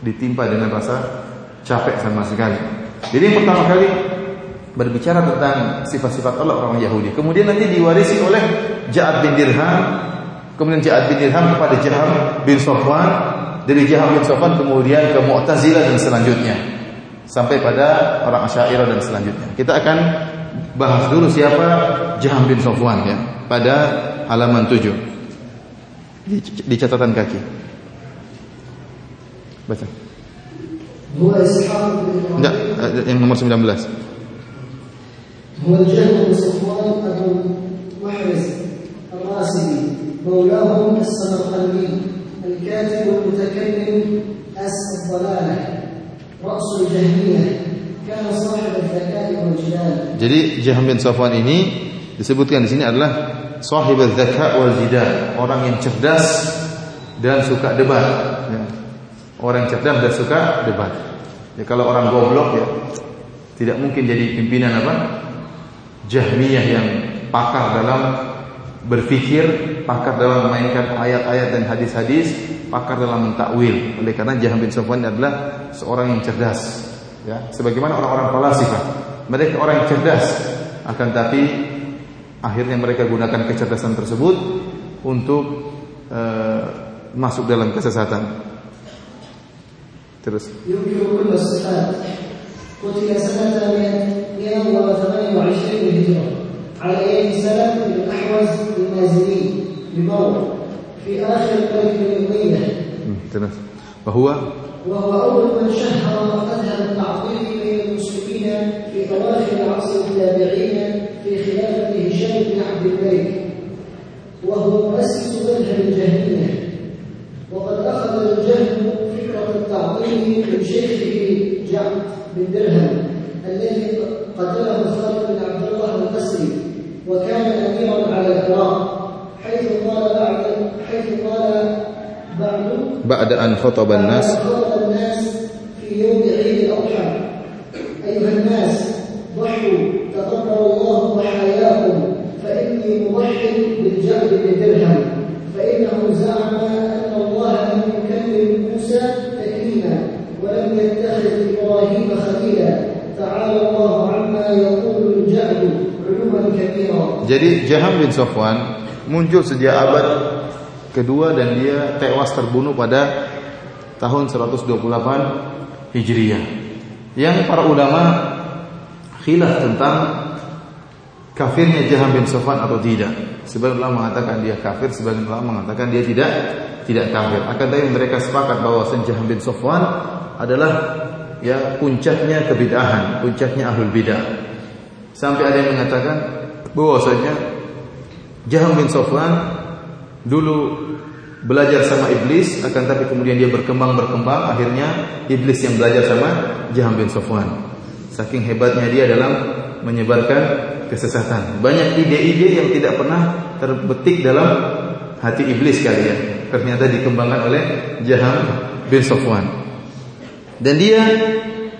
ditimpa dengan rasa capek sama sekali. Jadi yang pertama kali berbicara tentang sifat-sifat Allah orang Yahudi. Kemudian nanti diwarisi oleh Ja'ad bin Dirham, kemudian Ja'ad bin Dirham kepada Jaham bin Sofwan, dari Jaham bin Sofwan kemudian ke Mu'tazilah dan selanjutnya sampai pada orang Asy'ariyah dan selanjutnya. Kita akan bahas dulu siapa Jaham bin Sofwan ya pada halaman 7 di, di catatan kaki. Baca. Enggak, yang nomor 19. هو الجهل بن صفوان أبو محرز الراسبي مولاهم السمرقندي الكاتب والمتكلم أس الضلالة jadi Jahm bin Safwan ini disebutkan di sini adalah sahib zaka wal jidal, orang yang cerdas dan suka debat. Ya. Orang yang cerdas dan suka debat. Ya, kalau orang goblok ya tidak mungkin jadi pimpinan apa? Jahmiyah yang pakar dalam berfikir, pakar dalam memainkan ayat-ayat dan hadis-hadis, pakar dalam mentakwil. Oleh karena Jahm bin Safwan adalah seorang yang cerdas, ya. Sebagaimana orang-orang falasifah, mereka orang yang cerdas, akan tapi akhirnya mereka gunakan kecerdasan tersebut untuk uh, masuk dalam kesesatan. Terus. قتل سنة 128 هجرة على يد سلف بن الأحوز المازني في آخر قرن الأمية وهو؟ وهو أول من شهر مذهب التعطيل بين المسلمين في أواخر عصر التابعين في خلافة هشام بن عبد الملك. وهو مؤسس مذهب الجهمية وقد أخذ الجهم فكرة التعطيل من شيخه جعفر بن درهم الذي قتله خالد بن عبد الله القسري وكان اميرا على العراق حيث قال بعد حيث قال بعد. بعد أن خطب الناس. خطب الناس في يوم عيد أيها الناس ضحوا تقبل الله ضحاياكم فإني مضحي بالجعد بن درهم فإنه زعم أن الله لم يكلم موسى تكليما ولم يتخذ إبراهيم خليلا. Jadi Jaham bin Sofwan muncul sejak abad kedua dan dia tewas terbunuh pada tahun 128 Hijriah. Yang para ulama khilaf tentang kafirnya Jaham bin Sofwan atau tidak. Sebagian ulama mengatakan dia kafir, sebagian ulama mengatakan dia tidak tidak kafir. Akan tetapi mereka sepakat bahwa Jaham bin Sofwan adalah ya puncaknya kebidahan, puncaknya ahlul bidah. Sampai ada yang mengatakan bahwasanya Jaham bin Sofwan dulu belajar sama iblis akan tapi kemudian dia berkembang berkembang akhirnya iblis yang belajar sama Jaham bin Sofwan. Saking hebatnya dia dalam menyebarkan kesesatan. Banyak ide-ide yang tidak pernah terbetik dalam hati iblis kali ya. Ternyata dikembangkan oleh Jaham bin Sofwan. Dan dia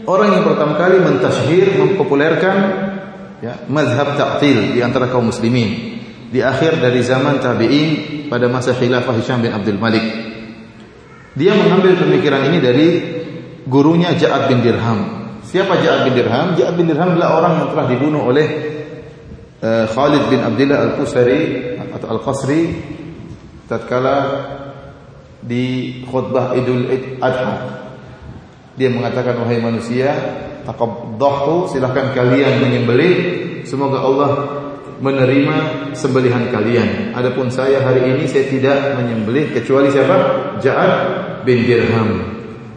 orang yang pertama kali mentashhir, mempopulerkan ya, mazhab ta'til di antara kaum muslimin. Di akhir dari zaman tabi'in pada masa khilafah Hisham bin Abdul Malik. Dia mengambil pemikiran ini dari gurunya Ja'ad bin Dirham. Siapa Ja'ad bin Dirham? Ja'ad bin Dirham adalah orang yang telah dibunuh oleh uh, Khalid bin Abdullah Al-Qusari atau Al-Qasri tatkala di khutbah Idul Adha dia mengatakan wahai manusia, taqaddahtu silahkan kalian menyembelih semoga Allah menerima sembelihan kalian. Adapun saya hari ini saya tidak menyembelih kecuali siapa? Ja'ad bin Dirham.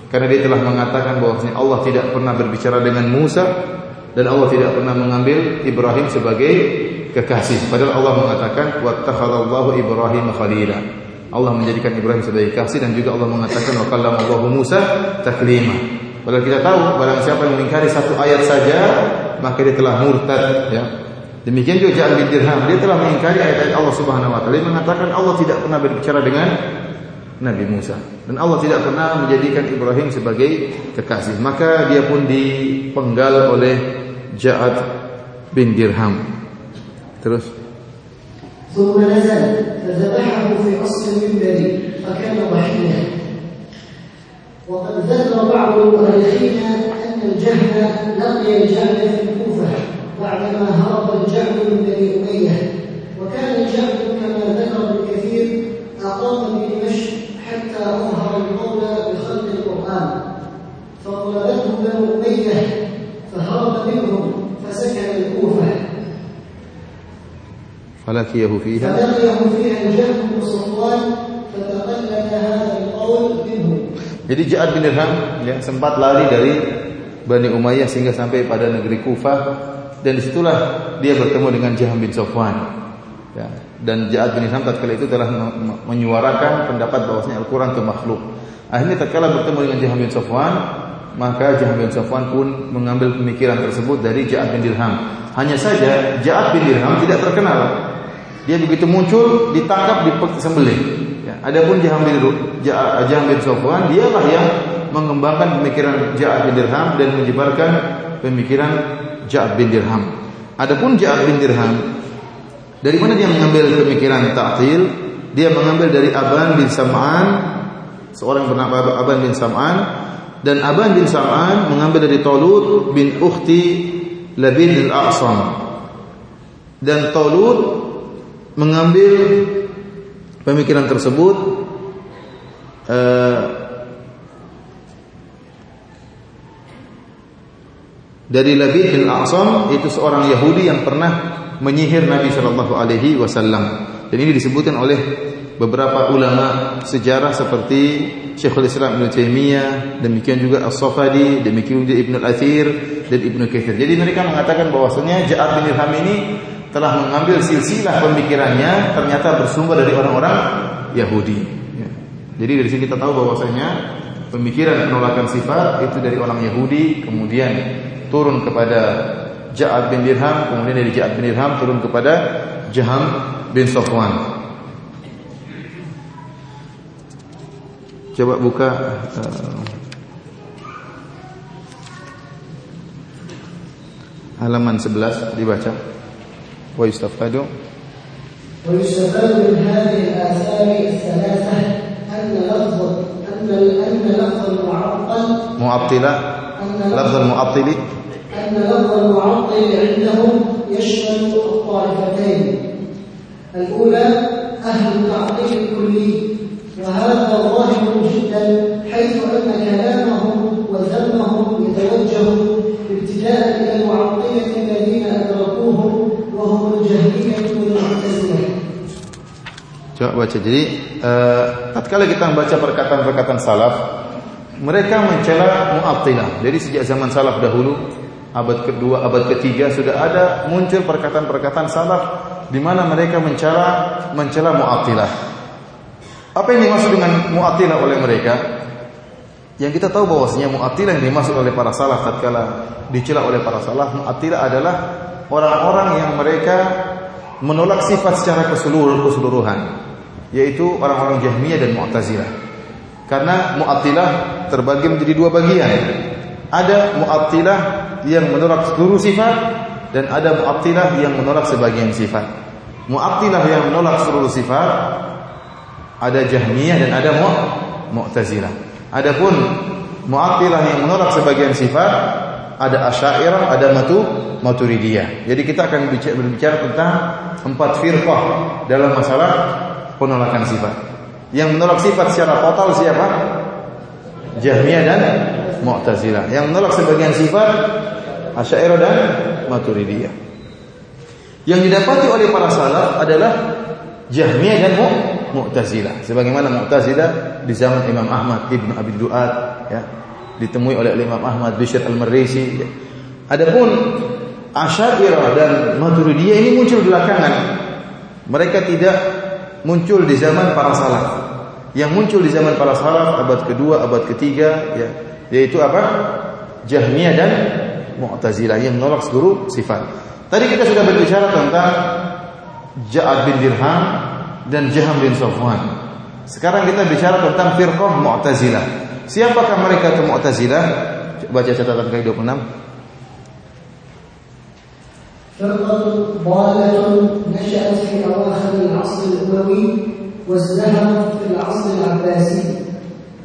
Karena dia telah mengatakan bahwasanya Allah tidak pernah berbicara dengan Musa dan Allah tidak pernah mengambil Ibrahim sebagai kekasih. Padahal Allah mengatakan wattakhadallahu Ibrahim khalila. Allah menjadikan Ibrahim sebagai kasih dan juga Allah mengatakan wa kallamallahu Musa taklima. Kalau kita tahu barang siapa yang mengingkari satu ayat saja maka dia telah murtad ya. Demikian juga Ja'al bin Dirham dia telah mengingkari ayat-ayat Allah Subhanahu wa taala. Dia mengatakan Allah tidak pernah berbicara dengan Nabi Musa dan Allah tidak pernah menjadikan Ibrahim sebagai kekasih. Maka dia pun dipenggal oleh Ja'ad bin Dirham. Terus ثم نزل فذبحه في أصل المنبر فكان ضحيا وقد ذكر بعض المؤرخين أن الجهل لقي الجهل في الكوفة جعفر بن اميه وكان جعفر كما ذكر الكثير أقام بدمشق حتى أظهر المولى بخلق القرآن. فطلبته بنو أمية فهرب منهم فسكن الكوفة. فلقيه فيها. فلقيه فيها جعفر بن صفوان فتقلد هذا القول منه Jadi Ja'ad bin Irham yang sempat lari dari Bani Umayyah sehingga sampai pada negeri Kufah. Dan di situlah dia bertemu dengan Jaham bin Sofwan. Ya, dan Ja'ad bin Dirham tatkala itu telah menyuarakan pendapat bahwasanya Al-Qur'an itu makhluk. Akhirnya tatkala bertemu dengan Jaham bin Sofwan, maka Jaham bin Sofwan pun mengambil pemikiran tersebut dari Ja'ad bin Dirham. Hanya saja Ja'ad bin Dirham tidak terkenal. Dia begitu muncul ditangkap disembelih. Ya, adapun Jaham bin Jaham bin Sofwan dialah yang mengembangkan pemikiran Ja'ad bin Dirham dan menyebarkan pemikiran Ja'ad bin Dirham. Adapun Ja'ad bin Dirham dari mana dia mengambil pemikiran ta'til? Dia mengambil dari Aban bin Sam'an, seorang bernama Aban bin Sam'an dan Aban bin Sam'an mengambil dari Talut bin Ukhti Labid al-A'sam. Dan Talut mengambil pemikiran tersebut uh, dari Labid bin A'sam itu seorang Yahudi yang pernah menyihir Nabi Shallallahu Alaihi Wasallam dan ini disebutkan oleh beberapa ulama sejarah seperti Syekhul Islam Ibn Taimiyah, demikian juga As-Safadi, demikian juga Ibnu Al-Athir dan Ibnu Katsir. Jadi mereka mengatakan bahwasanya Ja'ad bin Dirham ini telah mengambil silsilah pemikirannya ternyata bersumber dari orang-orang Yahudi. Ya. Jadi dari sini kita tahu bahwasanya pemikiran penolakan sifat itu dari orang Yahudi, kemudian turun kepada Ja'ad bin Dirham, kemudian dari Ja'ad bin Dirham turun kepada Jaham bin Sofwan. Coba buka uh, halaman 11 dibaca. Wa yustafadu wa yustafadu min hadhihi al-athari al-thalathah anna anna anna mu'attal أن lafz al-mu'attili أن لفظ المعطل عندهم يشمل الطائفتين. الأولى أهل التعطيل الكلي وهذا ظاهر جدا حيث أن كلامهم وذمهم يتوجه ابتداء إلى المعطلة الذين أدركوهم وهم الجهمية والمعتزلة. Coba baca. Jadi, uh, tatkala kita membaca perkataan-perkataan salaf, mereka mencela Mu'attilah. Jadi sejak zaman salaf dahulu, abad kedua, abad ketiga sudah ada muncul perkataan-perkataan salaf di mana mereka mencela mencela Mu'attilah. Apa yang dimaksud dengan Mu'attilah oleh mereka? Yang kita tahu bahwasanya Mu'attilah yang dimaksud oleh para salaf tatkala dicela oleh para salaf, Mu'attilah adalah orang-orang yang mereka menolak sifat secara ke seluruh keseluruhan yaitu orang-orang Jahmiyah dan Mu'tazilah. Karena Mu'attilah terbagi menjadi dua bagian. Ada Mu'attilah yang menolak seluruh sifat dan ada Mu'attilah yang menolak sebagian sifat. Mu'attilah yang menolak seluruh sifat ada Jahmiyah dan ada Mu Mu'tazilah. Adapun Mu'attilah yang menolak sebagian sifat ada Asy'ariyah, ada Matu Maturidiyah. Jadi kita akan berbicara tentang empat firqah dalam masalah penolakan sifat. Yang menolak sifat secara total siapa? Jahmiyah dan Mu'tazilah. Yang menolak sebagian sifat Asy'ariyah dan Maturidiyah. Yang didapati oleh para salaf adalah Jahmiyah dan Mu'tazilah. Sebagaimana Mu'tazilah di zaman Imam Ahmad Ibn Abi Duat ya, ditemui oleh Imam Ahmad Bishr Al-Marrisi. Ya. Adapun Asy'ariyah dan Maturidiyah ini muncul belakangan. Mereka tidak muncul di zaman para salaf. Yang muncul di zaman para salaf abad kedua, abad ketiga, ya, yaitu apa? Jahmiyah dan Mu'tazilah yang menolak seluruh sifat. Tadi kita sudah berbicara tentang Ja'ad bin Dirham dan Jaham bin Safwan. Sekarang kita bicara tentang firqah Mu'tazilah. Siapakah mereka itu Mu'tazilah? Baca catatan kaki 26. فرقة ضالة نشأت في أواخر العصر الأموي وازدهرت في العصر العباسي.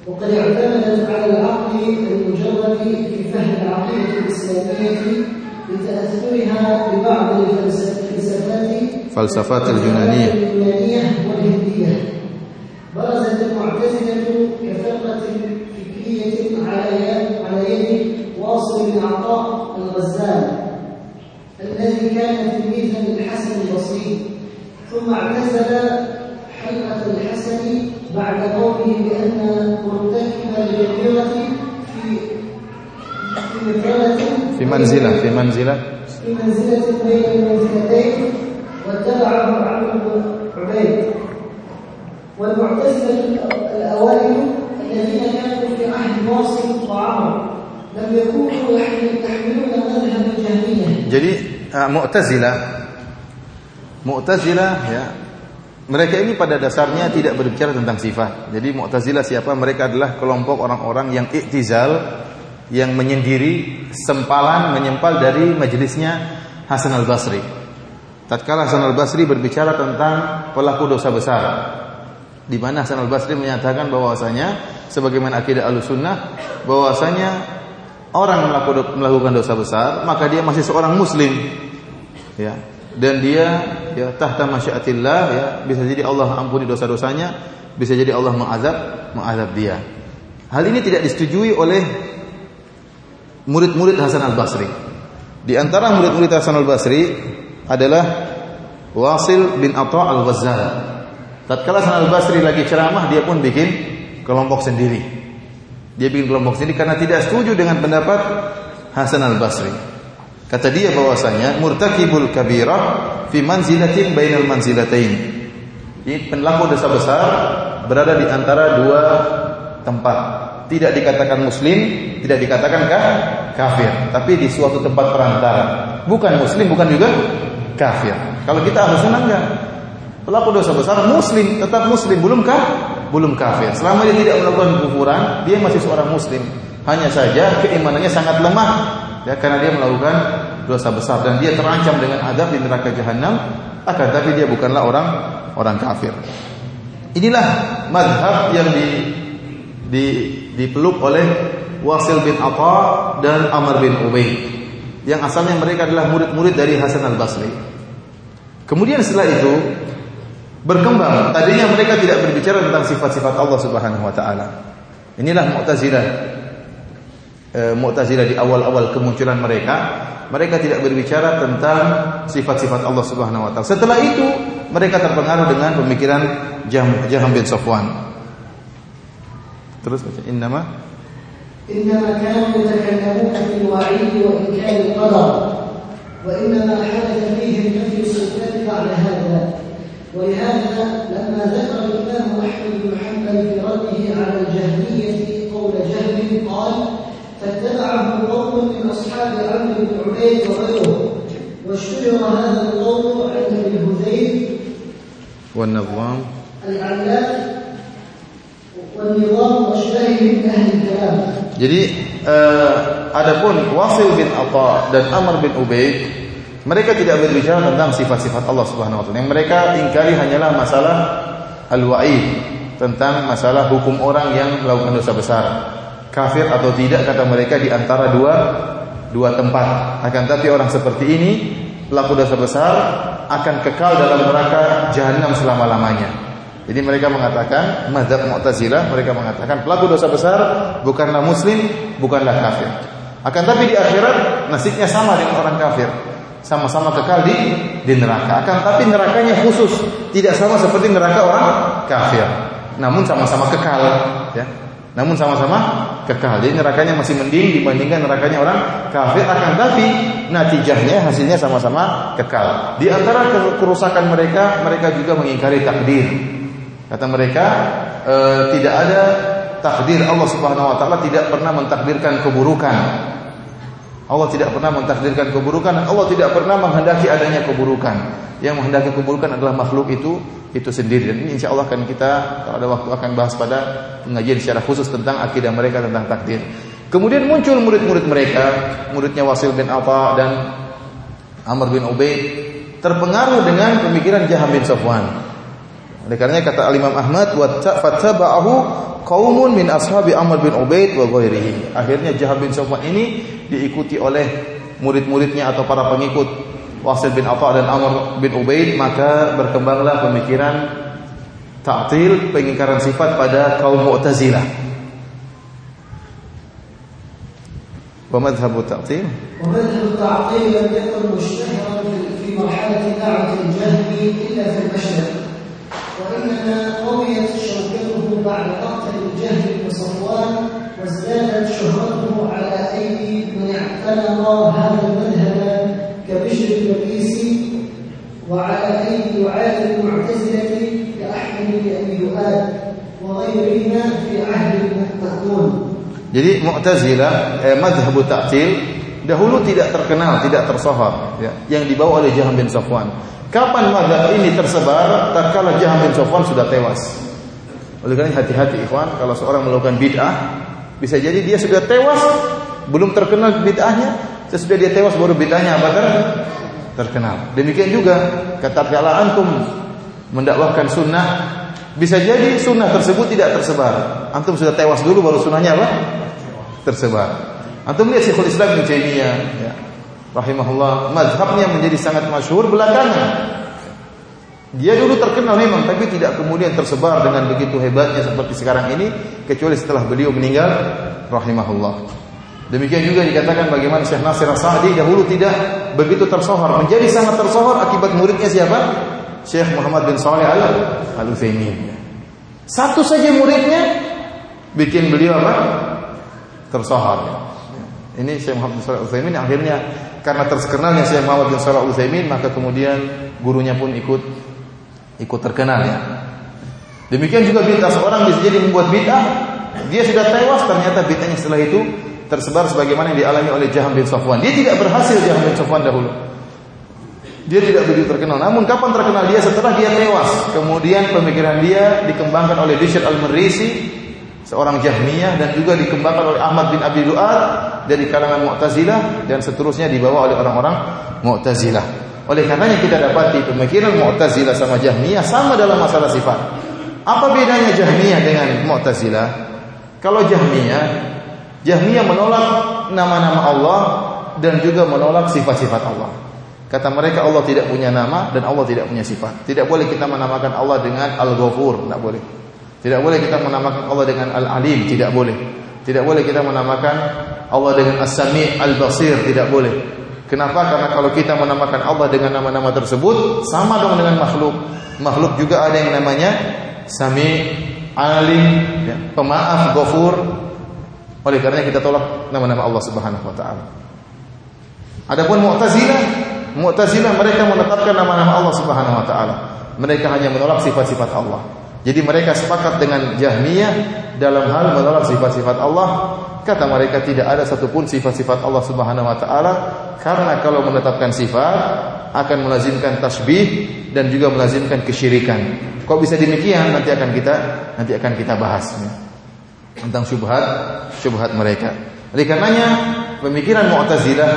وقد اعتمدت على العقل المجرد في فهم العقيدة الإسلامية لتأثرها ببعض الفلسفات فلسفات اليونانية. اليونانية والهندية. برزت المعتزلة كفرقة فكرية على يد واصل بن عطاء الغزال. الذي كان تلميذا للحسن البصري ثم اعتزل حلقة الحسن بعد قوله بأن مرتكب الكبيرة في في منزلة في منزلة. في منزلة بين المنزلتين واتبعه عمرو بن عبيد. والمعتزلة الأوائل الذين كانوا في عهد واصل وعمر. Jadi uh, Mu'tazilah Mu'tazilah ya mereka ini pada dasarnya tidak berbicara tentang sifat. Jadi Mu'tazilah siapa? Mereka adalah kelompok orang-orang yang iktizal, yang menyendiri, sempalan, menyempal dari majelisnya Hasan al-Basri. Tatkala Hasan al-Basri berbicara tentang pelaku dosa besar, di mana Hasan al-Basri menyatakan bahwasanya sebagaimana akidah al-sunnah bahwasanya orang melakukan dosa besar, maka dia masih seorang muslim. Ya. Dan dia ya tahta masyiatillah ya, bisa jadi Allah ampuni dosa-dosanya, bisa jadi Allah mengazab, mengazab dia. Hal ini tidak disetujui oleh murid-murid Hasan Al-Basri. Di antara murid-murid Hasan Al-Basri adalah Wasil bin Atha Al-Ghazzal. Tatkala Hasan Al-Basri lagi ceramah, dia pun bikin kelompok sendiri. Dia bikin kelompok sendiri karena tidak setuju dengan pendapat Hasan Al-Basri. Kata dia bahwasanya murtakibul kabirah fi manzilatin bainal manzilatain. Ini pelaku dosa besar berada di antara dua tempat tidak dikatakan muslim, tidak dikatakan kafir, tapi di suatu tempat perantara. Bukan muslim, bukan juga kafir. Kalau kita harus senang enggak? Pelaku dosa besar muslim, tetap muslim, belum kah? Belum kafir. Selama dia tidak melakukan kufuran, dia masih seorang muslim. Hanya saja keimanannya sangat lemah ya karena dia melakukan dosa besar dan dia terancam dengan adab di neraka jahanam akan tapi dia bukanlah orang orang kafir. Inilah madhab yang di di, dipeluk oleh Wasil bin Atha dan Amr bin Ubay yang asalnya mereka adalah murid-murid dari Hasan al Basri. Kemudian setelah itu berkembang. Tadinya mereka tidak berbicara tentang sifat-sifat Allah Subhanahu wa taala. Inilah Mu'tazilah. E, Mu'tazilah di awal-awal kemunculan mereka, mereka tidak berbicara tentang sifat-sifat Allah Subhanahu wa taala. Setelah itu, mereka terpengaruh dengan pemikiran Jaham bin Sofwan. Terus baca innama innama kanu yatakallamuna bil wa'id wa inkar al-qadar wa innama hadatha fihi nafyu sultati ba'da hadha ولهذا لما ذكر الإمام أحمد بن حنبل في رده على الجهمية قول جهم قال فاتبعه قوم من أصحاب عمرو بن عبيد وغيره واشتهر هذا القول عند ابن هذيل والنظام؟ العلاف والنظام واشباهه من أهل الكلام. Jadi uh, adapun Wasil bin Atha dan Amr bin Ubaid mereka tidak berbicara tentang sifat-sifat Allah Subhanahu wa taala. Yang mereka ingkari hanyalah masalah al-wa'id, tentang masalah hukum orang yang melakukan dosa besar. Kafir atau tidak kata mereka di antara dua dua tempat. Akan tapi orang seperti ini pelaku dosa besar akan kekal dalam neraka jahanam selama-lamanya. Jadi mereka mengatakan mazhab Mu'tazilah mereka mengatakan pelaku dosa besar bukanlah muslim, bukanlah kafir. Akan tapi di akhirat nasibnya sama dengan orang kafir. Sama-sama kekal di di neraka. Akan tapi nerakanya khusus, tidak sama seperti neraka orang kafir. Namun sama-sama kekal, ya. Namun sama-sama kekal. Jadi nerakanya masih mending dibandingkan nerakanya orang kafir. Akan tapi natijahnya hasilnya sama-sama kekal. Di antara kerusakan mereka, mereka juga mengingkari takdir. Kata mereka e, tidak ada takdir Allah Subhanahu wa taala tidak pernah mentakdirkan keburukan. Allah tidak pernah mentakdirkan keburukan dan Allah tidak pernah menghendaki adanya keburukan. Yang menghendaki keburukan adalah makhluk itu itu sendiri dan ini insya Allah akan kita kalau ada waktu akan bahas pada pengajian secara khusus tentang akidah mereka tentang takdir. Kemudian muncul murid-murid mereka, muridnya Wasil bin Atha dan Amr bin Ubaid terpengaruh dengan pemikiran Jaham bin Safwan. Oleh karenanya kata Al-Imam Ahmad wa fattaba'ahu qaumun min ashabi Amr bin Ubaid wa ghairihi. Akhirnya Jahab bin Safwan ini diikuti oleh murid-muridnya atau para pengikut Wasil bin Atha dan Amr bin Ubaid maka berkembanglah pemikiran ta'til pengingkaran sifat pada kaum Mu'tazilah. ومذهب التعطيل ومذهب التعطيل لم يكن مشتهرا في مرحلة دعوة الجهم إلا في المشرق وإنما قويت شوكته بعد مقتل الجهم بن صفوان وازدادت شهرته على أيدي من اعتنق هذا المذهب كبشر المريسي وعلى أيدي وعاد المعتزلة كأحمد بن أبي وغيرهما في عهد المأمون Jadi Mu'tazilah eh, mazhab ta'til dahulu tidak terkenal, tidak tersohor ya, yang dibawa oleh Jaham bin Safwan. Kapan mazhab ini tersebar? Tatkala Jaham bin Safwan sudah tewas. Oleh karena hati-hati ikhwan, kalau seorang melakukan bid'ah, bisa jadi dia sudah tewas, belum terkenal bid'ahnya, sesudah dia tewas baru bid'ahnya apa ter terkenal. Demikian juga kata kala antum mendakwahkan sunnah, bisa jadi sunnah tersebut tidak tersebar. Antum sudah tewas dulu baru sunnahnya apa? tersebar. Antum lihat Syekhul Islam Ibnu Taimiyah ya. Rahimahullah, mazhabnya menjadi sangat masyhur belakangan. Dia dulu terkenal memang tapi tidak kemudian tersebar dengan begitu hebatnya seperti sekarang ini kecuali setelah beliau meninggal rahimahullah. Demikian juga dikatakan bagaimana Syekh Nasir Sa'di dahulu tidak begitu tersohor, menjadi sangat tersohor akibat muridnya siapa? Syekh Muhammad bin Saleh Al-Utsaimin. Satu saja muridnya bikin beliau apa? tersohor. Ini Syekh Muhammad bin Shalih Utsaimin akhirnya karena terkenalnya Syekh Muhammad bin Shalih Utsaimin maka kemudian gurunya pun ikut ikut terkenal ya. Demikian juga bid'ah seorang bisa jadi membuat bid'ah, dia sudah tewas ternyata bid'ahnya setelah itu tersebar sebagaimana yang dialami oleh Jaham bin Safwan. Dia tidak berhasil Jaham bin Safwan dahulu. Dia tidak begitu terkenal. Namun kapan terkenal dia setelah dia tewas. Kemudian pemikiran dia dikembangkan oleh Bishr al-Marisi seorang Jahmiyah dan juga dikembangkan oleh Ahmad bin Abi Du'ad dari kalangan Mu'tazilah dan seterusnya dibawa oleh orang-orang Mu'tazilah. Oleh karenanya kita dapati pemikiran Mu'tazilah sama Jahmiyah sama dalam masalah sifat. Apa bedanya Jahmiyah dengan Mu'tazilah? Kalau Jahmiyah, Jahmiyah menolak nama-nama Allah dan juga menolak sifat-sifat Allah. Kata mereka Allah tidak punya nama dan Allah tidak punya sifat. Tidak boleh kita menamakan Allah dengan Al-Ghafur, tidak boleh. Tidak boleh kita menamakan Allah dengan Al-Alim, tidak boleh. Tidak boleh kita menamakan Allah dengan As-Sami' Al-Basir, tidak boleh. Kenapa? Karena kalau kita menamakan Allah dengan nama-nama tersebut sama dong dengan makhluk. Makhluk juga ada yang namanya Sami, Alim, ya, Pemaaf, Ghafur. Oleh karena kita tolak nama-nama Allah Subhanahu wa taala. Adapun Mu'tazilah, Mu'tazilah mereka menetapkan nama-nama Allah Subhanahu wa taala. Mereka hanya menolak sifat-sifat Allah. Jadi mereka sepakat dengan Jahmiyah dalam hal menolak sifat-sifat Allah. Kata mereka tidak ada satupun sifat-sifat Allah Subhanahu wa taala karena kalau menetapkan sifat akan melazimkan tasbih dan juga melazimkan kesyirikan. Kok bisa demikian? Nanti akan kita nanti akan kita bahas tentang syubhat syubhat mereka. Oleh karenanya pemikiran Mu'tazilah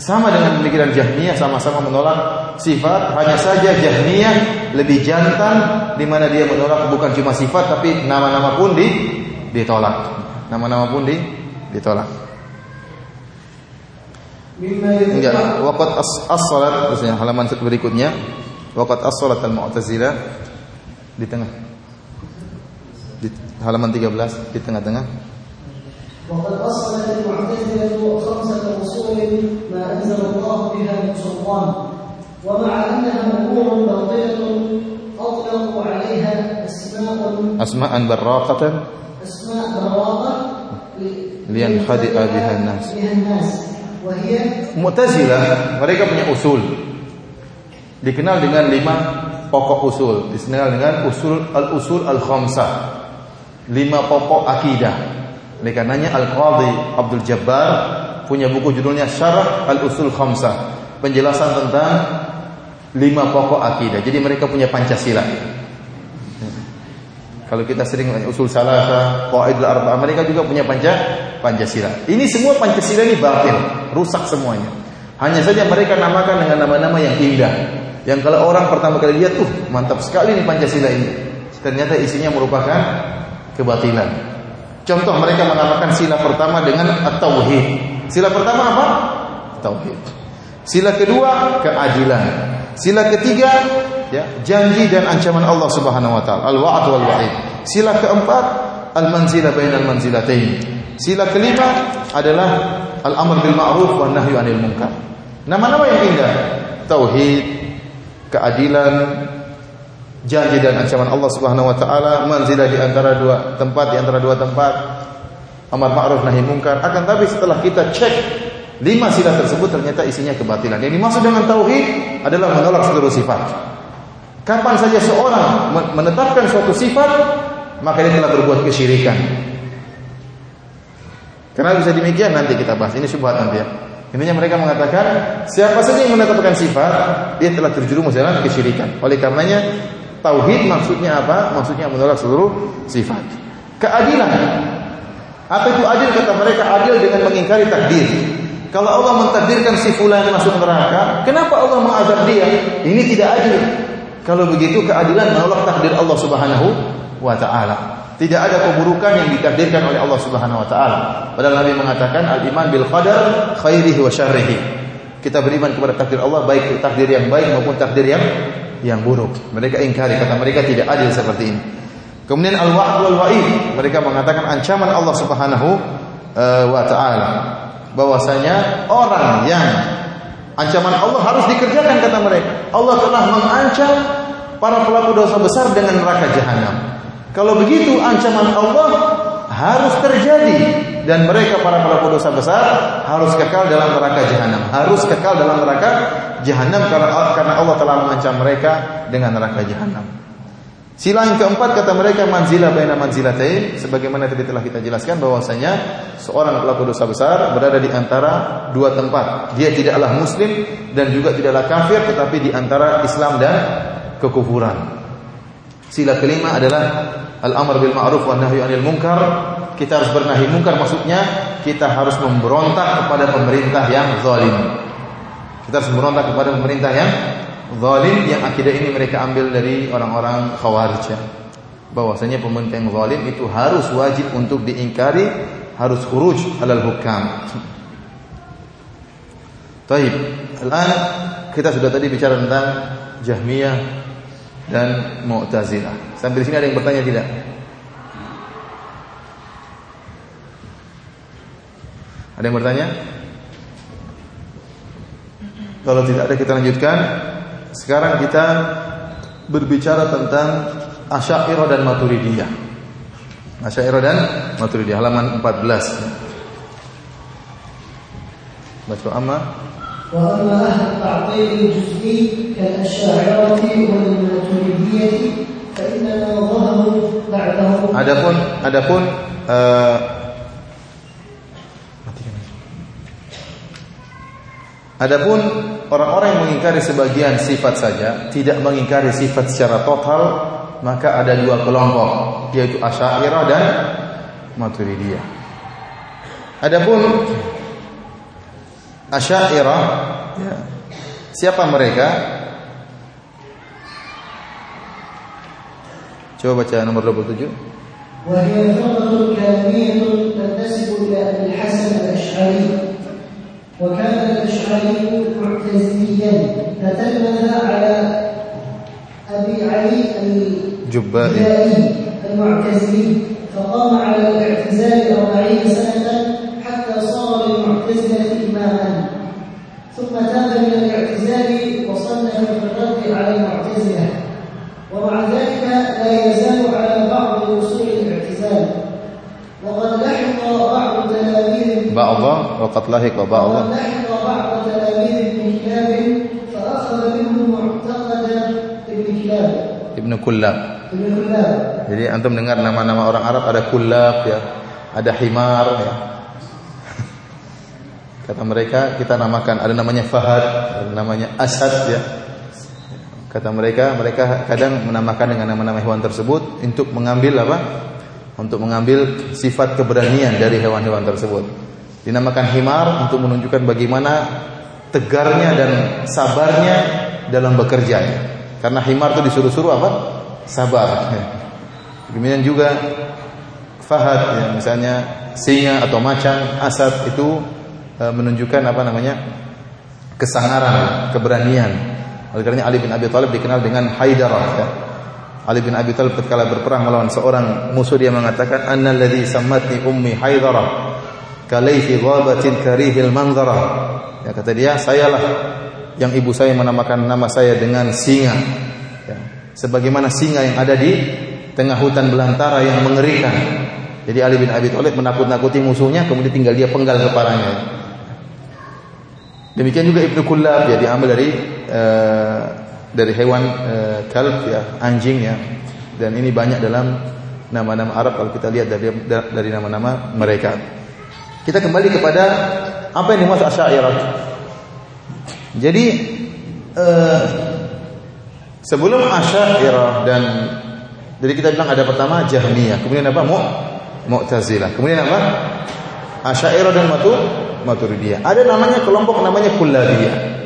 sama dengan pemikiran Jahmiyah sama-sama menolak sifat, hanya saja Jahmiyah lebih jantan di mana dia menolak bukan cuma sifat tapi nama-nama pun di ditolak. Nama-nama pun di ditolak. Enggak, waqat as-salat terusnya halaman berikutnya. Waqat as-salat al-Mu'tazilah di tengah. Di halaman 13 di tengah-tengah. وقد أصلت المعتزلة خمسة أصول ما أنزل الله بها من سلطان ومع أنها أمور باطلة أطلقوا عليها أسماء أسماء براقة أسماء براقة لينخدئ بها الناس بها الناس وهي Mu'tazilah mereka punya usul dikenal dengan lima pokok usul dikenal dengan usul al-usul al-khamsah lima pokok akidah oleh karenanya Al-Qadhi Abdul Jabbar punya buku judulnya Syarah Al-Usul Khamsah, penjelasan tentang lima pokok akidah. Jadi mereka punya Pancasila. Kalau kita sering usul salasa, qaidul arba'ah, mereka juga punya panca Pancasila. Ini semua Pancasila ini batil, rusak semuanya. Hanya saja mereka namakan dengan nama-nama yang indah. Yang kalau orang pertama kali lihat tuh mantap sekali nih Pancasila ini. Ternyata isinya merupakan kebatilan. Contoh mereka menamakan sila pertama dengan at-tauhid. Sila pertama apa? Tauhid. Sila kedua keadilan. Sila ketiga ya, janji dan ancaman Allah Subhanahu wa taala, al-wa'd wal wa'id. Sila keempat al-manzilah bainal manzilatain. Sila kelima adalah al-amr bil ma'ruf wa nahyu 'anil munkar. Nama-nama yang indah, tauhid, keadilan, janji dan ancaman Allah Subhanahu wa taala, manzilah di antara dua tempat, di antara dua tempat, amar ma'ruf nahi munkar. Akan tapi setelah kita cek lima sila tersebut ternyata isinya kebatilan. Yang dimaksud dengan tauhid adalah menolak seluruh sifat. Kapan saja seorang menetapkan suatu sifat, maka dia telah berbuat kesyirikan. Karena bisa demikian nanti kita bahas. Ini syubhat nanti ya. Intinya mereka mengatakan siapa saja yang menetapkan sifat, dia telah terjerumus dalam kesyirikan. Oleh karenanya tauhid maksudnya apa? Maksudnya menolak seluruh sifat. Keadilan. Apa itu adil kata mereka? Adil dengan mengingkari takdir. Kalau Allah mentakdirkan si fulan masuk neraka, kenapa Allah mengazab dia? Ini tidak adil. Kalau begitu keadilan menolak takdir Allah Subhanahu wa taala. Tidak ada keburukan yang ditakdirkan oleh Allah Subhanahu wa taala. Padahal Nabi mengatakan al-iman bil qadar khairihi wa syarrihi. Kita beriman kepada takdir Allah baik takdir yang baik maupun takdir yang yang buruk. Mereka ingkari kata mereka tidak adil seperti ini. Kemudian al-wa'd wal wa'id, mereka mengatakan ancaman Allah Subhanahu uh, wa taala bahwasanya orang yang ancaman Allah harus dikerjakan kata mereka. Allah telah mengancam para pelaku dosa besar dengan neraka jahanam. Kalau begitu ancaman Allah harus terjadi dan mereka para pelaku dosa besar harus kekal dalam neraka jahanam. Harus kekal dalam neraka jahanam karena karena Allah telah mengancam mereka dengan neraka jahanam. Sila yang keempat kata mereka manzilah baina manzilatain sebagaimana tadi telah kita jelaskan bahwasanya seorang pelaku dosa besar berada di antara dua tempat. Dia tidaklah muslim dan juga tidaklah kafir tetapi di antara Islam dan kekufuran. Sila kelima adalah al-amr bil ma'ruf wa nahyi 'anil munkar. Kita harus bernahi munkar maksudnya kita harus memberontak kepada pemerintah yang zalim. Kita harus memberontak kepada pemerintah yang zalim yang akidah ini mereka ambil dari orang-orang Khawarij. Bahwasanya pemerintah yang zalim itu harus wajib untuk diingkari, harus khuruj alal hukam. Taib. Al-an kita sudah tadi bicara tentang Jahmiyah dan Mu'tazilah. Sampai di sini ada yang bertanya tidak? Ada yang bertanya? Kalau tidak ada kita lanjutkan. Sekarang kita berbicara tentang Asy'ariyah dan Maturidiyah. Asy'ariyah dan Maturidiyah halaman 14. Baca amma وأما أهل التعطيل الجزئي كالأشاعرة والماتريدية فإنما ظهروا بعدهم Adapun adapun uh, Adapun orang-orang yang mengingkari sebagian sifat saja, tidak mengingkari sifat secara total, maka ada dua kelompok, yaitu Asy'ariyah dan Maturidiyah. Adapun Asy'ariyah, ya, siapa mereka? Coba baca nomor 27. Wa hiya Al-Hasan Al-Asy'ari وكان الأشعري معتزليا فتلمذ على أبي علي الجبائي المعتزلي فقام على الاعتزال أربعين سنة حتى صار للمعتزلة إماما. ثم تاب من الاعتزال وصنف الرد على المعتزلة. ومع ذلك لا يزال على بعض أصول الاعتزال. وقد لحق بعض تلاميذ بعض وقد لحق بعض وقد لحق بعض تلاميذ ابن كلاب فأخذ منهم معتقد ابن كلاب Ibnu Kullab. ابن كلاب Jadi antum dengar nama-nama orang Arab ada Kullab ya, ada Himar ya. Kata mereka kita namakan ada namanya Fahad, ada namanya Asad ya. Kata mereka mereka kadang menamakan dengan nama-nama hewan tersebut untuk mengambil apa? Untuk mengambil sifat keberanian dari hewan-hewan tersebut. Dinamakan Himar untuk menunjukkan bagaimana tegarnya dan sabarnya dalam bekerja. Karena Himar itu disuruh-suruh apa? Sabar. Demikian juga Fahad ya, misalnya singa atau macan, asad itu e, menunjukkan apa namanya? kesangaran, keberanian. Oleh karena Ali bin Abi Thalib dikenal dengan Haidarah ya. Ali bin Abi Thalib ketika berperang melawan seorang musuh dia mengatakan annalladzi sammatni ummi Haidarah kalaifi ghabatin karihil manzara. Ya kata dia, sayalah yang ibu saya menamakan nama saya dengan singa. Ya, sebagaimana singa yang ada di tengah hutan belantara yang mengerikan. Jadi Ali bin Abi Thalib menakut-nakuti musuhnya kemudian tinggal dia penggal kepalanya. Demikian juga Ibnu Kullab ya diambil dari uh, dari hewan uh, kalb ya, anjing ya. Dan ini banyak dalam nama-nama Arab kalau kita lihat dari dari nama-nama mereka. Kita kembali kepada apa yang dimaksud Asy'ariyah. Jadi uh, sebelum Asy'ariyah dan jadi kita bilang ada pertama Jahmiyah, kemudian apa? Mu Mu'tazilah. Kemudian apa? Asy'ariyah dan Matu Maturidiyah. Ada namanya kelompok namanya Kullabiyah.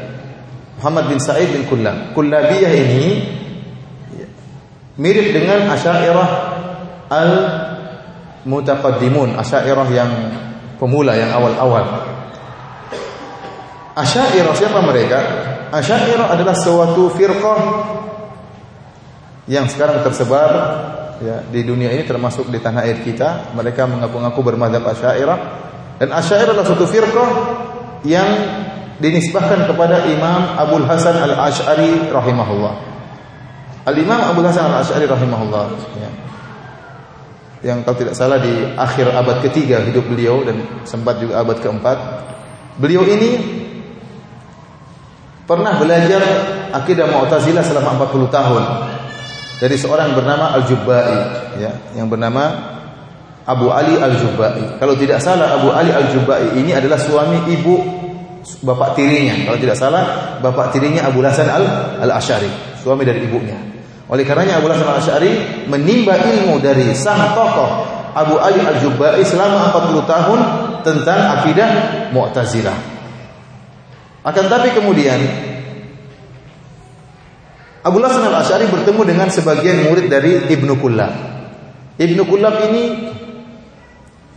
Muhammad bin Sa'id bin Kullab. Kullabiyah ini mirip dengan Asy'ariyah al mutaqaddimun, Asy'ariyah yang pemula yang awal-awal. Asy'ariyah siapa mereka? Asy'ariyah adalah suatu firqah yang sekarang tersebar ya di dunia ini termasuk di tanah air kita. Mereka mengaku-ngaku bermadzhab Asy'ariyah dan Asy'ariyah adalah suatu firqah yang dinisbahkan kepada Imam Abdul Hasan Al-Asy'ari rahimahullah. Al-Imam Abdul Hasan Al-Asy'ari rahimahullah ya. Yang kalau tidak salah di akhir abad ketiga hidup beliau dan sempat juga abad keempat. Beliau ini pernah belajar akidah Mu'tazilah selama 40 tahun dari seorang bernama Al-Jubba'i ya, yang bernama Abu Ali Al-Jubba'i. Kalau tidak salah Abu Ali Al-Jubba'i ini adalah suami ibu bapak tirinya. Kalau tidak salah bapak tirinya Abu Hasan Al-Asy'ari, suami dari ibunya. Oleh karenanya Abu Hasan Al-Asy'ari menimba ilmu dari sang tokoh Abu Ali Al-Jubba'i selama 40 tahun tentang akidah Mu'tazilah. Akan tapi kemudian Abu Hasan Al-Asy'ari bertemu dengan sebagian murid dari Ibnu Kullab. Ibnu Kullab ini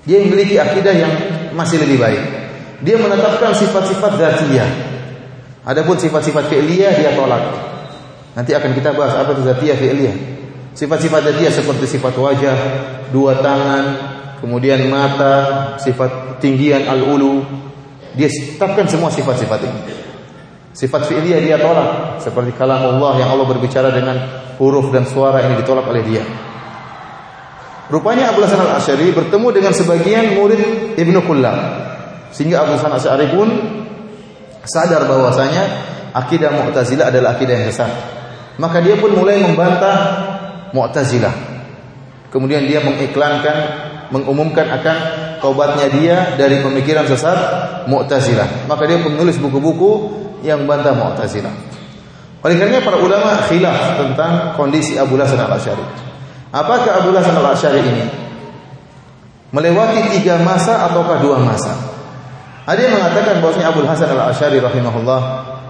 dia memiliki akidah yang masih lebih baik. Dia menetapkan sifat-sifat zatiyah. Adapun sifat-sifat fi'liyah dia tolak. Nanti akan kita bahas apa itu zatiyah fi'liyah. Sifat-sifat zatiyah seperti sifat wajah, dua tangan, kemudian mata, sifat tinggian al-ulu. Dia tetapkan semua sifat-sifat ini. Sifat fi'liyah dia tolak seperti kalam Allah yang Allah berbicara dengan huruf dan suara ini ditolak oleh dia. Rupanya Abu Hasan al-Asy'ari bertemu dengan sebagian murid Ibnu Kullab. Sehingga Abu Hasan al-Asy'ari pun sadar bahwasanya akidah Mu'tazilah adalah akidah yang sesat. Maka dia pun mulai membantah Mu'tazilah. Kemudian dia mengiklankan, mengumumkan akan taubatnya dia dari pemikiran sesat Mu'tazilah. Maka dia pun menulis buku-buku yang membantah Mu'tazilah. Oleh karena para ulama khilaf tentang kondisi Abu Hasan al-Asy'ari. Apakah Abu Hasan al-Asy'ari ini melewati tiga masa ataukah dua masa? Ada yang mengatakan bahwasanya Abu Hasan al-Asy'ari rahimahullah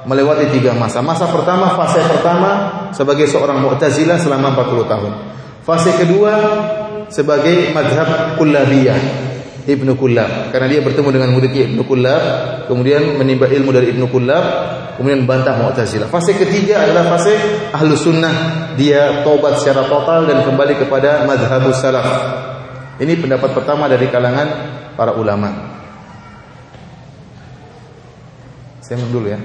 melewati tiga masa. Masa pertama, fase pertama sebagai seorang Mu'tazilah selama 40 tahun. Fase kedua sebagai madhab Kullabiyah. Ibnu Kullab karena dia bertemu dengan muridnya Ibnu Kullab kemudian menimba ilmu dari Ibnu Kullab kemudian bantah Mu'tazilah fase ketiga adalah fase ahlu sunnah dia tobat secara total dan kembali kepada madhabus salaf ini pendapat pertama dari kalangan para ulama saya dulu ya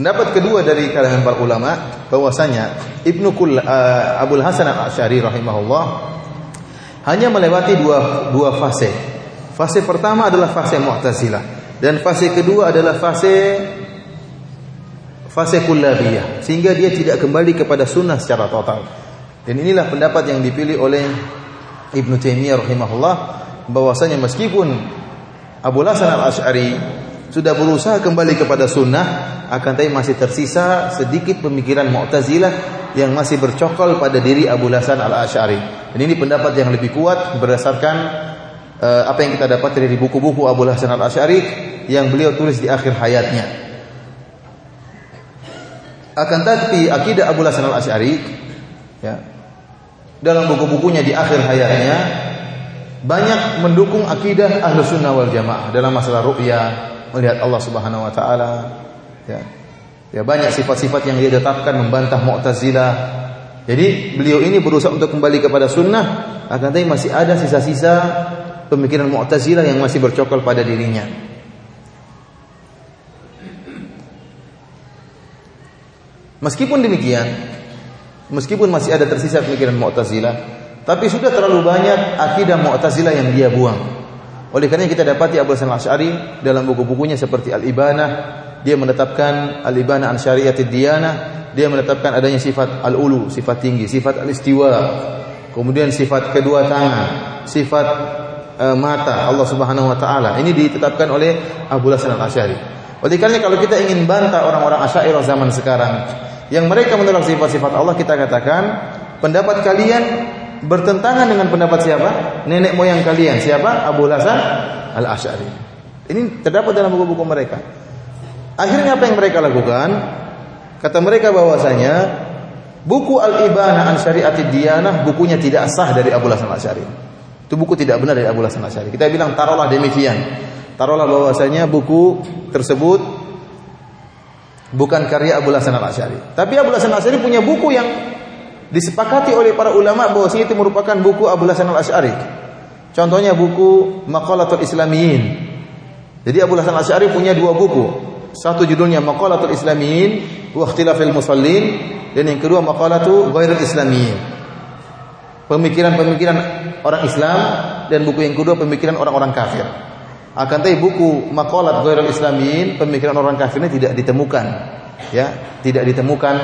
Pendapat kedua dari kalangan para ulama bahwasanya Ibnu Kul uh, Abdul Hasan Al-Asy'ari rahimahullah hanya melewati dua dua fase. Fase pertama adalah fase Mu'tazilah dan fase kedua adalah fase fase kullabiyah sehingga dia tidak kembali kepada sunnah secara total. Dan inilah pendapat yang dipilih oleh Ibnu Taimiyah rahimahullah bahwasanya meskipun Abu Hasan Al-Asy'ari sudah berusaha kembali kepada sunnah, akan tapi masih tersisa sedikit pemikiran Mu'tazilah yang masih bercokol pada diri Abu Hasan Al-Asy'ari. Dan ini pendapat yang lebih kuat berdasarkan uh, apa yang kita dapat dari buku-buku Abu Hasan Al-Asy'ari yang beliau tulis di akhir hayatnya. Akan tapi akidah Abu Hasan Al-Asy'ari ya, dalam buku-bukunya di akhir hayatnya banyak mendukung akidah ahlu sunnah wal jamaah dalam masalah ru'ya, melihat Allah subhanahu wa ta'ala. Ya. ya banyak sifat-sifat yang dia tetapkan membantah Mu'tazilah. Jadi beliau ini berusaha untuk kembali kepada sunnah, akan tapi masih ada sisa-sisa pemikiran Mu'tazilah yang masih bercokol pada dirinya. Meskipun demikian, meskipun masih ada tersisa pemikiran Mu'tazilah, tapi sudah terlalu banyak akidah Mu'tazilah yang dia buang. Oleh karena kita dapati Abu Hasan Asy'ari dalam buku-bukunya seperti Al-Ibanah, dia menetapkan Al-Ibanah an Syariatid Diyanah, dia menetapkan adanya sifat al-ulu, sifat tinggi, sifat al-istiwa, kemudian sifat kedua tangan, sifat uh, mata Allah Subhanahu wa taala. Ini ditetapkan oleh Abu Hasan Asy'ari. Oleh karena kalau kita ingin bantah orang-orang Asy'ariyah zaman sekarang yang mereka menolak sifat-sifat Allah, kita katakan pendapat kalian bertentangan dengan pendapat siapa? Nenek moyang kalian. Siapa? Abu Hasan Al-Asy'ari. Ini terdapat dalam buku-buku mereka. Akhirnya apa yang mereka lakukan? Kata mereka bahwasanya buku Al-Ibanah an Syariatid Diyanah bukunya tidak sah dari Abu Hasan Al-Asy'ari. Itu buku tidak benar dari Abu Hasan Al-Asy'ari. Kita bilang taruhlah demikian. Taruhlah bahwasanya buku tersebut bukan karya Abu Hasan Al-Asy'ari. Tapi Abu Hasan Al-Asy'ari punya buku yang disepakati oleh para ulama bahwa itu merupakan buku Abu Hasan Al-Asy'ari. Contohnya buku Maqalatul Islamiyin. Jadi Abu Hasan Al-Asy'ari punya dua buku. Satu judulnya Maqalatul Islamiyin wa Ikhtilafil Musallin dan yang kedua Maqalatu Ghairul Islamiyin. Pemikiran-pemikiran orang Islam dan buku yang kedua pemikiran orang-orang kafir. Akan tapi buku Maqalat Ghairul Islamiyin pemikiran orang kafir ini tidak ditemukan ya tidak ditemukan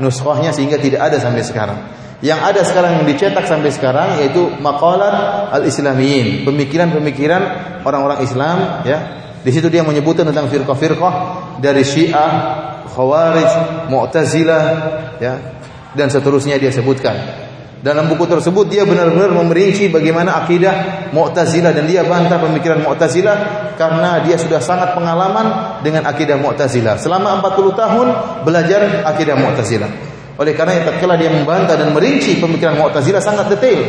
nuskhahnya sehingga tidak ada sampai sekarang. Yang ada sekarang yang dicetak sampai sekarang yaitu maqalat al-islamiyin, pemikiran-pemikiran orang-orang Islam ya. Di situ dia menyebutkan tentang firqah-firqah dari Syiah, Khawarij, Mu'tazilah ya dan seterusnya dia sebutkan. Dalam buku tersebut dia benar-benar memerinci bagaimana akidah Mu'tazilah dan dia bantah pemikiran Mu'tazilah karena dia sudah sangat pengalaman dengan akidah Mu'tazilah. Selama 40 tahun belajar akidah Mu'tazilah. Oleh karena tatkala dia membantah dan merinci pemikiran Mu'tazilah sangat detail.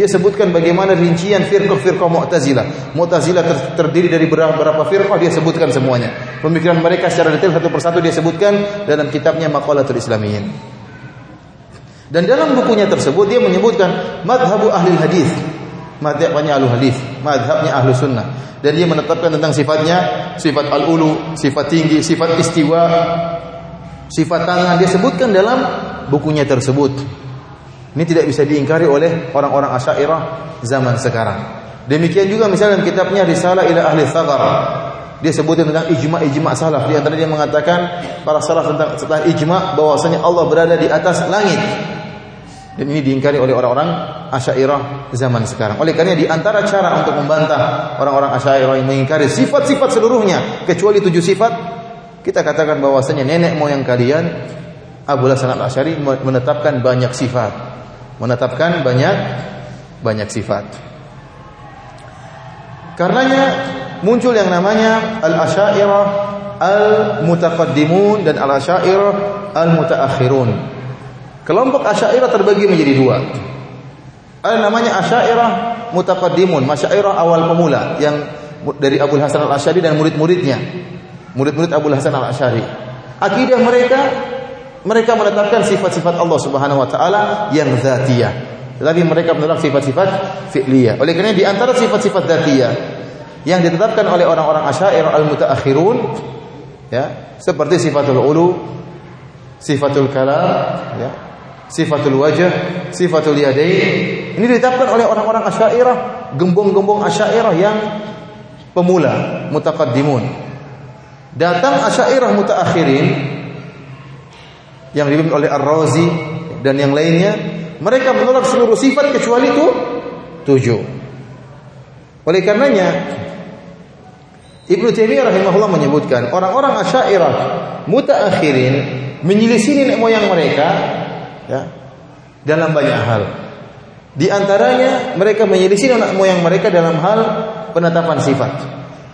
Dia sebutkan bagaimana rincian firqah-firqah Mu'tazilah. Mu'tazilah ter terdiri dari beberapa firqah dia sebutkan semuanya. Pemikiran mereka secara detail satu persatu dia sebutkan dalam kitabnya Maqalatul Islamiyin. Dan dalam bukunya tersebut dia menyebutkan madhabu ahli hadis. Madhabnya ahli hadis, madhabnya ahli sunnah. Dan dia menetapkan tentang sifatnya, sifat al-ulu, sifat tinggi, sifat istiwa, sifat tangan. Dia sebutkan dalam bukunya tersebut. Ini tidak bisa diingkari oleh orang-orang asyairah zaman sekarang. Demikian juga misalnya kitabnya Risalah ila Ahli Thagar. Dia sebutkan tentang ijma-ijma salaf. Di antara dia mengatakan para salaf tentang setelah ijma bahwasanya Allah berada di atas langit. Dan ini diingkari oleh orang-orang Asy'ariyah zaman sekarang. Oleh karena di antara cara untuk membantah orang-orang Asy'ariyah yang mengingkari sifat-sifat seluruhnya kecuali tujuh sifat, kita katakan bahwasanya nenek moyang kalian Abu Hasan Al-Asy'ari menetapkan banyak sifat. Menetapkan banyak banyak sifat. Karenanya muncul yang namanya Al-Asy'ariyah Al-Mutaqaddimun dan Al-Asy'ariyah Al-Mutaakhirun. Kelompok Asy'ariyah terbagi menjadi dua. Ada namanya Asy'ariyah mutaqaddimun, Asy'ariyah awal pemula yang dari Abu Hasan Al-Asy'ari dan murid-muridnya. Murid-murid Abu Hasan Al-Asy'ari. Akidah mereka mereka menetapkan sifat-sifat Allah Subhanahu wa taala yang zatiyah. Tetapi mereka menolak sifat-sifat fi'liyah. Oleh karena di antara sifat-sifat zatiyah yang ditetapkan oleh orang-orang Asy'ariyah al-mutaakhirun ya, seperti sifatul ulu, sifatul kalam, ya, sifatul wajah, sifatul yadain. Ini ditetapkan oleh orang-orang Asy'ariyah, gembong-gembong Asy'ariyah yang pemula, mutaqaddimun. Datang Asy'ariyah mutaakhirin yang dipimpin oleh Ar-Razi dan yang lainnya, mereka menolak seluruh sifat kecuali itu tujuh. Oleh karenanya Ibnu Taimiyah rahimahullah menyebutkan orang-orang Asy'ariyah mutaakhirin menyelisih nenek moyang mereka ya dalam banyak hal. Di antaranya mereka menyelisih anak moyang mereka dalam hal penetapan sifat.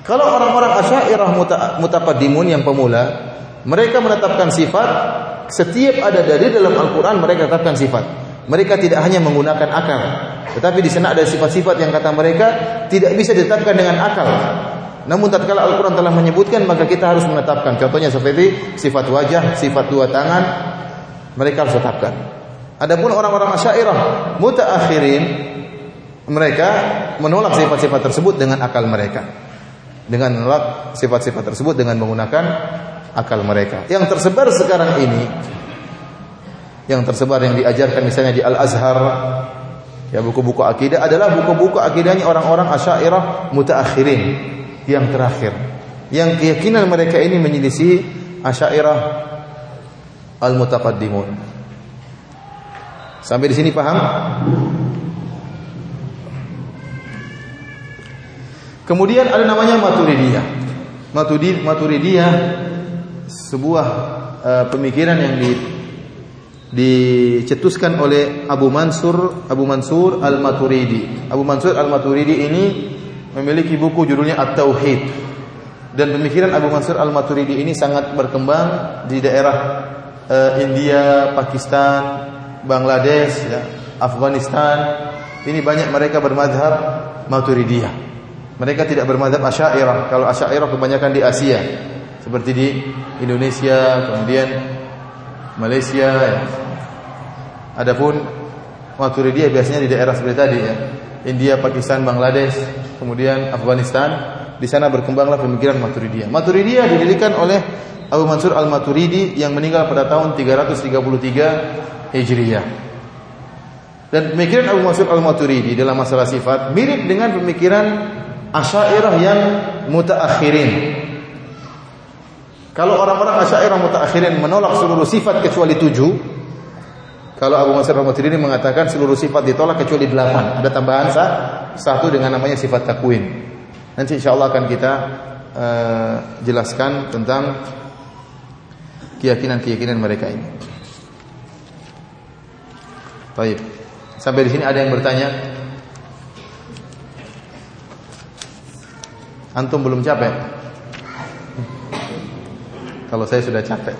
Kalau orang-orang Asy'ariyah mutaqaddimun yang pemula, mereka menetapkan sifat setiap ada dari dalam Al-Qur'an mereka tetapkan sifat. Mereka tidak hanya menggunakan akal, tetapi di sana ada sifat-sifat yang kata mereka tidak bisa ditetapkan dengan akal. Namun tatkala Al-Quran telah menyebutkan maka kita harus menetapkan. Contohnya seperti sifat wajah, sifat dua tangan, mereka harus tetapkan. Adapun orang-orang Asy'ariyah mutaakhirin mereka menolak sifat-sifat tersebut dengan akal mereka. Dengan menolak sifat-sifat tersebut dengan menggunakan akal mereka. Yang tersebar sekarang ini yang tersebar yang diajarkan misalnya di Al-Azhar ya buku-buku akidah adalah buku-buku akidahnya orang-orang Asy'ariyah mutaakhirin yang terakhir. Yang keyakinan mereka ini menyelisih Asy'ariyah al-mutaqaddimun. Sampai di sini paham? Kemudian ada namanya Maturidiyah. Maturidi Maturidiyah sebuah uh, pemikiran yang di dicetuskan oleh Abu Mansur Abu Mansur Al-Maturidi. Abu Mansur Al-Maturidi ini memiliki buku judulnya At-Tauhid. Dan pemikiran Abu Mansur Al-Maturidi ini sangat berkembang di daerah uh, India, Pakistan, Bangladesh, ya, Afghanistan. Ini banyak mereka bermadhab Maturidiyah. Mereka tidak bermadhab Asy'ariyah. Kalau Asy'ariyah kebanyakan di Asia. Seperti di Indonesia, kemudian Malaysia. Ya. Adapun Maturidiyah biasanya di daerah seperti tadi ya. India, Pakistan, Bangladesh, kemudian Afghanistan. Di sana berkembanglah pemikiran Maturidiyah. Maturidiyah didirikan oleh Abu Mansur Al-Maturidi yang meninggal pada tahun 333 Hijriah. Dan pemikiran Abu Mansur Al-Maturidi dalam masalah sifat mirip dengan pemikiran Asy'ariyah yang mutaakhirin. Kalau orang-orang Asy'ariyah mutaakhirin menolak seluruh sifat kecuali tujuh, kalau Abu Mansur Al-Maturidi mengatakan seluruh sifat ditolak kecuali delapan, ada tambahan sah, satu dengan namanya sifat takwin. Nanti insya Allah akan kita uh, jelaskan tentang keyakinan-keyakinan mereka ini. Baik. Sampai di sini ada yang bertanya? Antum belum capek? Kalau saya sudah capek.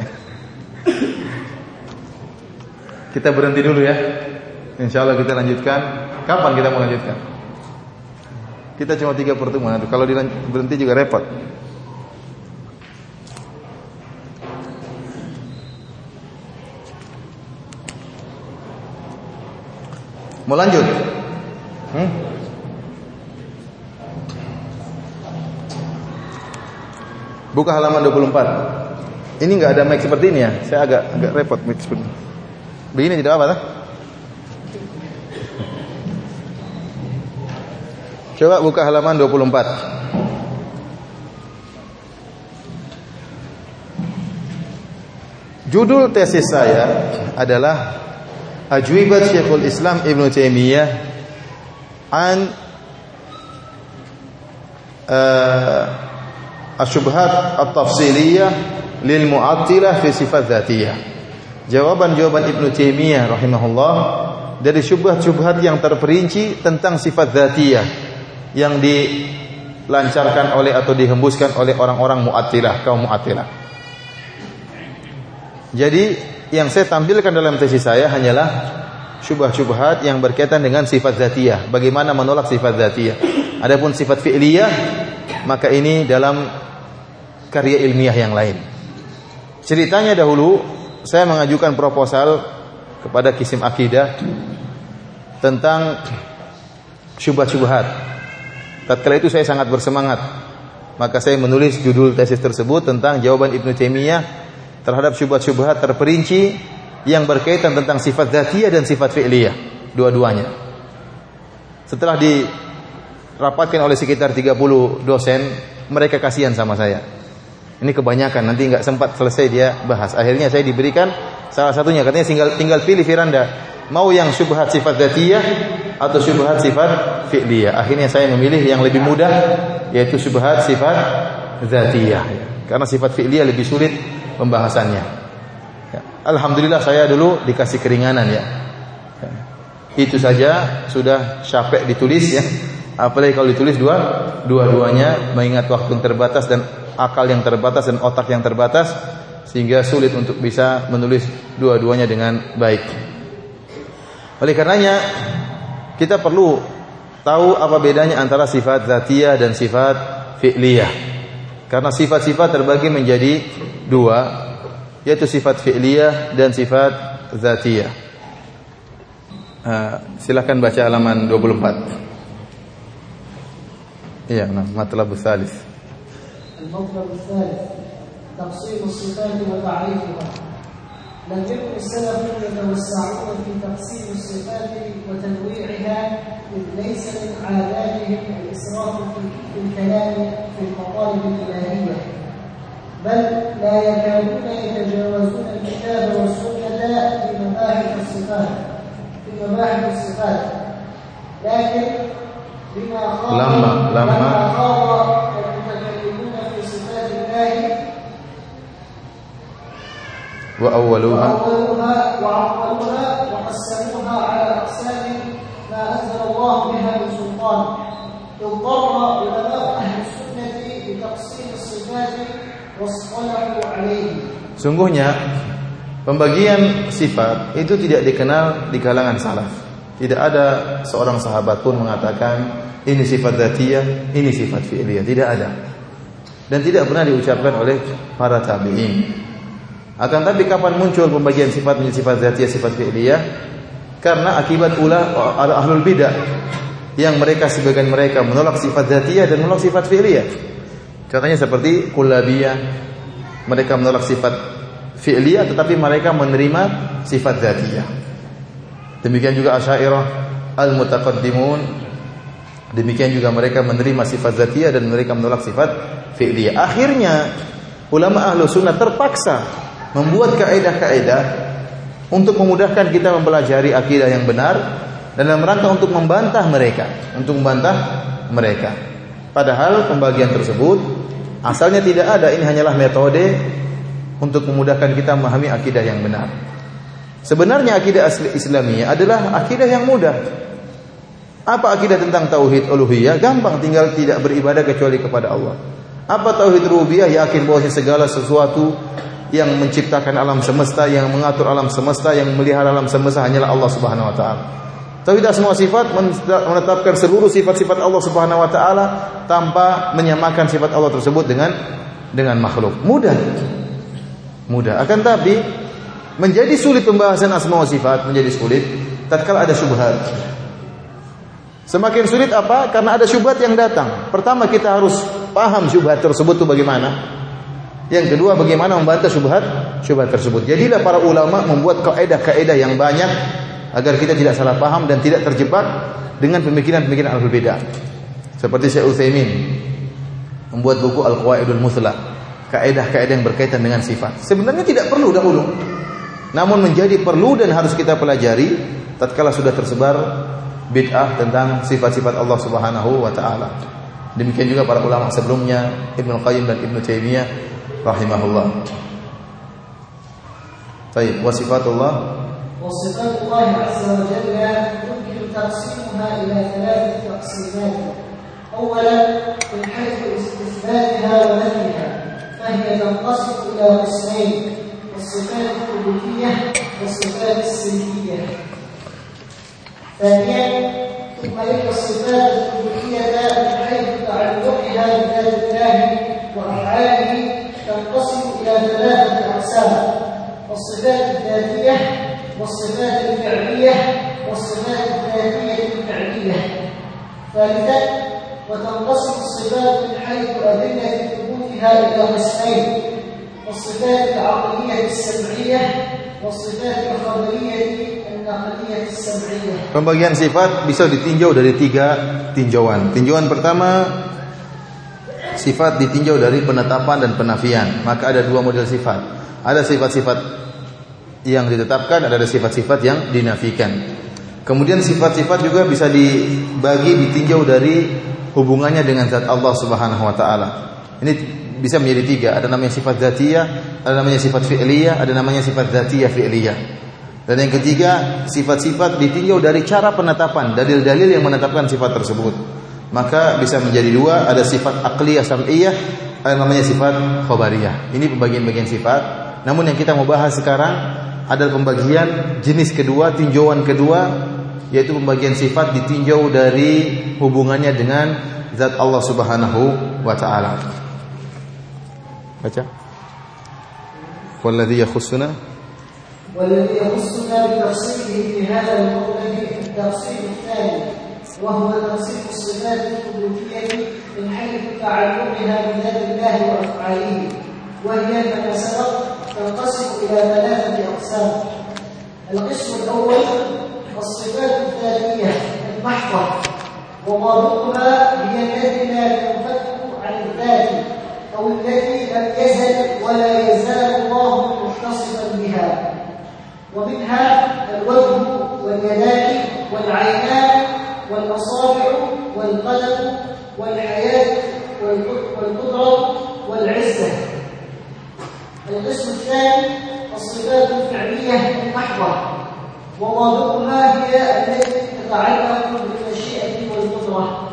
Kita berhenti dulu ya. Insya Allah kita lanjutkan. Kapan kita mau lanjutkan? Kita cuma tiga pertemuan. Kalau berhenti juga repot. Mau lanjut? Hmm? Buka halaman 24. Ini nggak ada mic seperti ini ya. Saya agak agak repot mic seperti ini. Begini tidak apa tak? Coba buka halaman 24. Judul tesis saya adalah Ajwibat Syekhul Islam Ibn Taimiyah an uh, Asyubhat At-Tafsiliyah lil mu'attilah fi sifat dzatiyah. Jawaban-jawaban Ibnu Taimiyah rahimahullah dari syubhat-syubhat yang terperinci tentang sifat dzatiyah yang dilancarkan oleh atau dihembuskan oleh orang-orang mu'attilah, kaum mu'attilah. Jadi yang saya tampilkan dalam tesis saya hanyalah syubhat-syubhat yang berkaitan dengan sifat dzatiyah, bagaimana menolak sifat dzatiyah. Adapun sifat fi'liyah maka ini dalam karya ilmiah yang lain. Ceritanya dahulu saya mengajukan proposal kepada Kisim Akidah tentang syubhat-syubhat. Tatkala itu saya sangat bersemangat. Maka saya menulis judul tesis tersebut tentang jawaban Ibnu Taimiyah terhadap syubhat-syubhat terperinci yang berkaitan tentang sifat zatiyah dan sifat fi'liyah, dua-duanya. Setelah dirapatkan oleh sekitar 30 dosen, mereka kasihan sama saya. Ini kebanyakan nanti nggak sempat selesai dia bahas. Akhirnya saya diberikan salah satunya katanya tinggal tinggal pilih Firanda mau yang syubhat sifat dzatiyah atau syubhat sifat fi'liyah. Akhirnya saya memilih yang lebih mudah yaitu syubhat sifat dzatiyah. Karena sifat fi'liyah lebih sulit pembahasannya. Ya. Alhamdulillah saya dulu dikasih keringanan ya. ya. Itu saja sudah capek ditulis ya. Apalagi kalau ditulis dua dua-duanya mengingat waktu yang terbatas dan akal yang terbatas dan otak yang terbatas sehingga sulit untuk bisa menulis dua-duanya dengan baik. Oleh karenanya kita perlu tahu apa bedanya antara sifat zatiyah dan sifat fi'liyah. Karena sifat-sifat terbagi menjadi dua, yaitu sifat fi'liyah dan sifat zatiyah. Uh, silakan baca halaman 24. Iya, nah, matlab tsalits. المطلب الثالث تقسيم الصفات وتعريفها لم يكن السلف يتوسعون في تقسيم الصفات وتنويعها إذ ليس من عاداتهم الإسراف في الكلام في المطالب الإلهية بل لا يكادون يتجاوزون الكتاب والسنة في مباحث الصفات في مباحث الصفات. لكن بما خاض لما لما خاض المتكلمون في صفات الله وأولوها وأولوها وعقلوها وقسموها على أقسام ما أنزل الله بها من سلطان. اضطر علماء أهل السنة لتقسيم الصفات Sungguhnya pembagian sifat itu tidak dikenal di kalangan salaf. Tidak ada seorang sahabat pun mengatakan ini sifat dzatiyah, ini sifat fi'liyah, tidak ada. Dan tidak pernah diucapkan oleh para tabi'in. Akan tapi kapan muncul pembagian sifat menjadi sifat dzatiyah, sifat fi'liyah? Karena akibat ulah ahlul bidah yang mereka sebagian mereka menolak sifat dzatiyah dan menolak sifat fi'liyah. Contohnya seperti kullabiyah, mereka menolak sifat fi'liyah tetapi mereka menerima sifat dzatiyah. Demikian juga Asy'ariyah al-mutaqaddimun demikian juga mereka menerima sifat dzatiyah dan mereka menolak sifat fi'liyah. Akhirnya ulama ahlu sunnah terpaksa membuat kaidah-kaidah untuk memudahkan kita mempelajari akidah yang benar dan dalam rangka untuk membantah mereka, untuk membantah mereka. Padahal pembagian tersebut Asalnya tidak ada, ini hanyalah metode untuk memudahkan kita memahami akidah yang benar. Sebenarnya akidah asli Islamiyah adalah akidah yang mudah. Apa akidah tentang tauhid uluhiyah? Gampang, tinggal tidak beribadah kecuali kepada Allah. Apa tauhid rububiyah? Yakin bahwa segala sesuatu yang menciptakan alam semesta, yang mengatur alam semesta, yang melihara alam semesta hanyalah Allah Subhanahu wa taala. Tauhid asma sifat menetapkan seluruh sifat-sifat Allah Subhanahu wa taala tanpa menyamakan sifat Allah tersebut dengan dengan makhluk. Mudah. Mudah. Akan tapi menjadi sulit pembahasan asma wa sifat menjadi sulit tatkala ada syubhat. Semakin sulit apa? Karena ada syubhat yang datang. Pertama kita harus paham syubhat tersebut itu bagaimana. Yang kedua bagaimana membantah syubhat syubhat tersebut. Jadilah para ulama membuat kaidah-kaidah yang banyak agar kita tidak salah paham dan tidak terjebak dengan pemikiran-pemikiran al bidah. Seperti Syekh Utsaimin membuat buku Al-Qawaidul Muthla, kaidah-kaidah yang berkaitan dengan sifat. Sebenarnya tidak perlu dahulu. Namun menjadi perlu dan harus kita pelajari tatkala sudah tersebar bid'ah tentang sifat-sifat Allah Subhanahu wa taala. Demikian juga para ulama sebelumnya Ibnu Qayyim dan Ibnu Taimiyah rahimahullah. Baik, wa sifatullah وصفات الله عز وجل يمكن تقسيمها إلى ثلاثة تقسيمات. أولا من حيث استثباتها ونفيها فهي تنقسم إلى قسمين الصفات الثبوتية والصفات السلبية. ثانيا ثم إن الصفات الثبوتية من حيث تعلقها بذات الله وأفعاله تنقسم إلى ثلاثة أقسام الصفات الذاتية والصفات الفعلية والصفات الذاتية الفعلية ثالثا وتنقسم الصفات من حيث أدلة ثبوتها إلى قسمين الصفات العقلية السمعية والصفات الخبرية النقلية السمعية Pembagian sifat bisa ditinjau dari tiga tinjauan. Tinjauan pertama sifat ditinjau dari penetapan dan penafian. Maka ada dua model sifat. Ada sifat-sifat yang ditetapkan, ada sifat-sifat yang dinafikan. Kemudian sifat-sifat juga bisa dibagi ditinjau dari hubungannya dengan zat Allah Subhanahu wa taala. Ini bisa menjadi tiga, ada namanya sifat zatiyah, ada namanya sifat fi'liyah, ada namanya sifat zatiyah fi'liyah. Dan yang ketiga, sifat-sifat ditinjau dari cara penetapan, dalil-dalil yang menetapkan sifat tersebut. Maka bisa menjadi dua, ada sifat akliyah sam'iyah, ada namanya sifat khobariyah. Ini pembagian-bagian sifat. Namun yang kita mau bahas sekarang ada pembagian jenis kedua, tinjauan kedua yaitu pembagian sifat ditinjau dari hubungannya dengan zat Allah Subhanahu wa taala. Baca. Walladhi yakhussuna والذي يخصنا بتفصيله في هذا المولد التفصيل الثاني وهو تفصيل الصفات الثبوتية من حيث تعلقها بذات الله وأفعاله وهي كما سبق تنقسم إلى ثلاثة أقسام. القسم الأول الصفات الذاتية المحضة وضابطها هي التي لا تنفك عن الذات أو التي لم يزل ولا يزال الله متصفا بها. ومنها الوجه واليدان والعينان والأصابع والقلم والحياة والقدرة والعزة. القسم الثاني الصفات الفعلية المحضة. وضابطها هي التي تتعلق بالمشيئة والقدرة.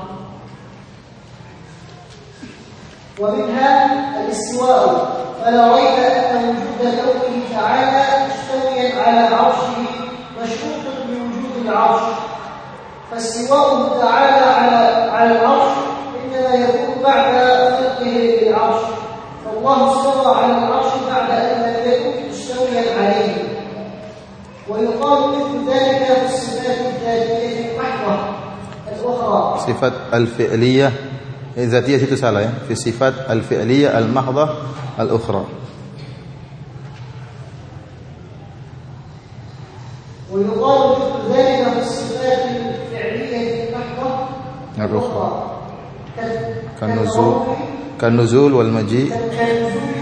ومنها الاستواء. فلا ريب أن وجود كونه تعالى مستويا على عرشه مشروط بوجود العرش. فاستواؤه تعالى على على العرش إنما يكون بعد خلقه للعرش. فالله استوى على العرش بعد أن لم يكن مستويا عليه ويقال مثل ذلك في الصفات الذاتية المحضة الأخرى. al-fi'liyah eh, zatiyah itu salah ya fi sifat al-fi'liyah al-mahdhah al-ukhra ويقال مثل ذلك في الصفات الفعلية المحضة الأخرى. كال- كالنزول كالنزول والمجيء. كالنزول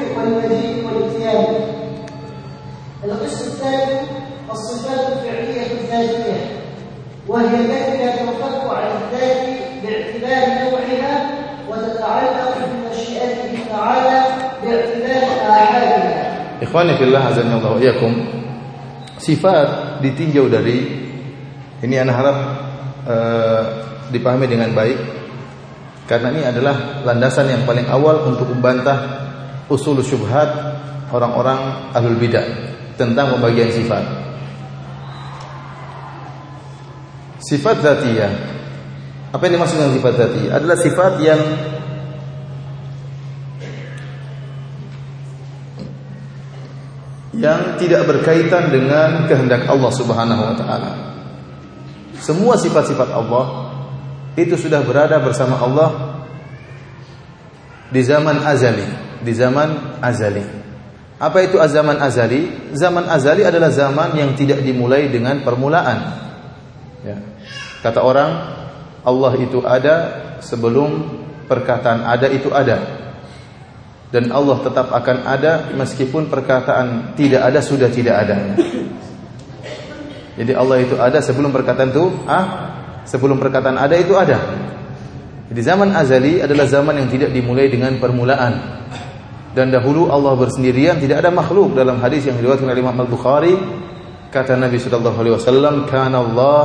Ikhwani fillah azza wa iyyakum. Sifat ditinjau dari ini anak harap eh, dipahami dengan baik karena ini adalah landasan yang paling awal untuk membantah usul syubhat orang-orang ahlul bidah tentang pembagian sifat. Sifat zatiyah. Apa yang dimaksud dengan sifat zatiyah? Adalah sifat yang yang tidak berkaitan dengan kehendak Allah Subhanahu wa taala. Semua sifat-sifat Allah itu sudah berada bersama Allah di zaman azali, di zaman azali. Apa itu zaman azali? Zaman azali adalah zaman yang tidak dimulai dengan permulaan. Ya. Kata orang, Allah itu ada sebelum perkataan ada itu ada dan Allah tetap akan ada meskipun perkataan tidak ada sudah tidak ada. Jadi Allah itu ada sebelum perkataan itu ah sebelum perkataan ada itu ada. Jadi zaman azali adalah zaman yang tidak dimulai dengan permulaan. Dan dahulu Allah bersendirian tidak ada makhluk dalam hadis yang diriwayatkan oleh Imam Al-Bukhari kata Nabi sallallahu alaihi wasallam kana Allah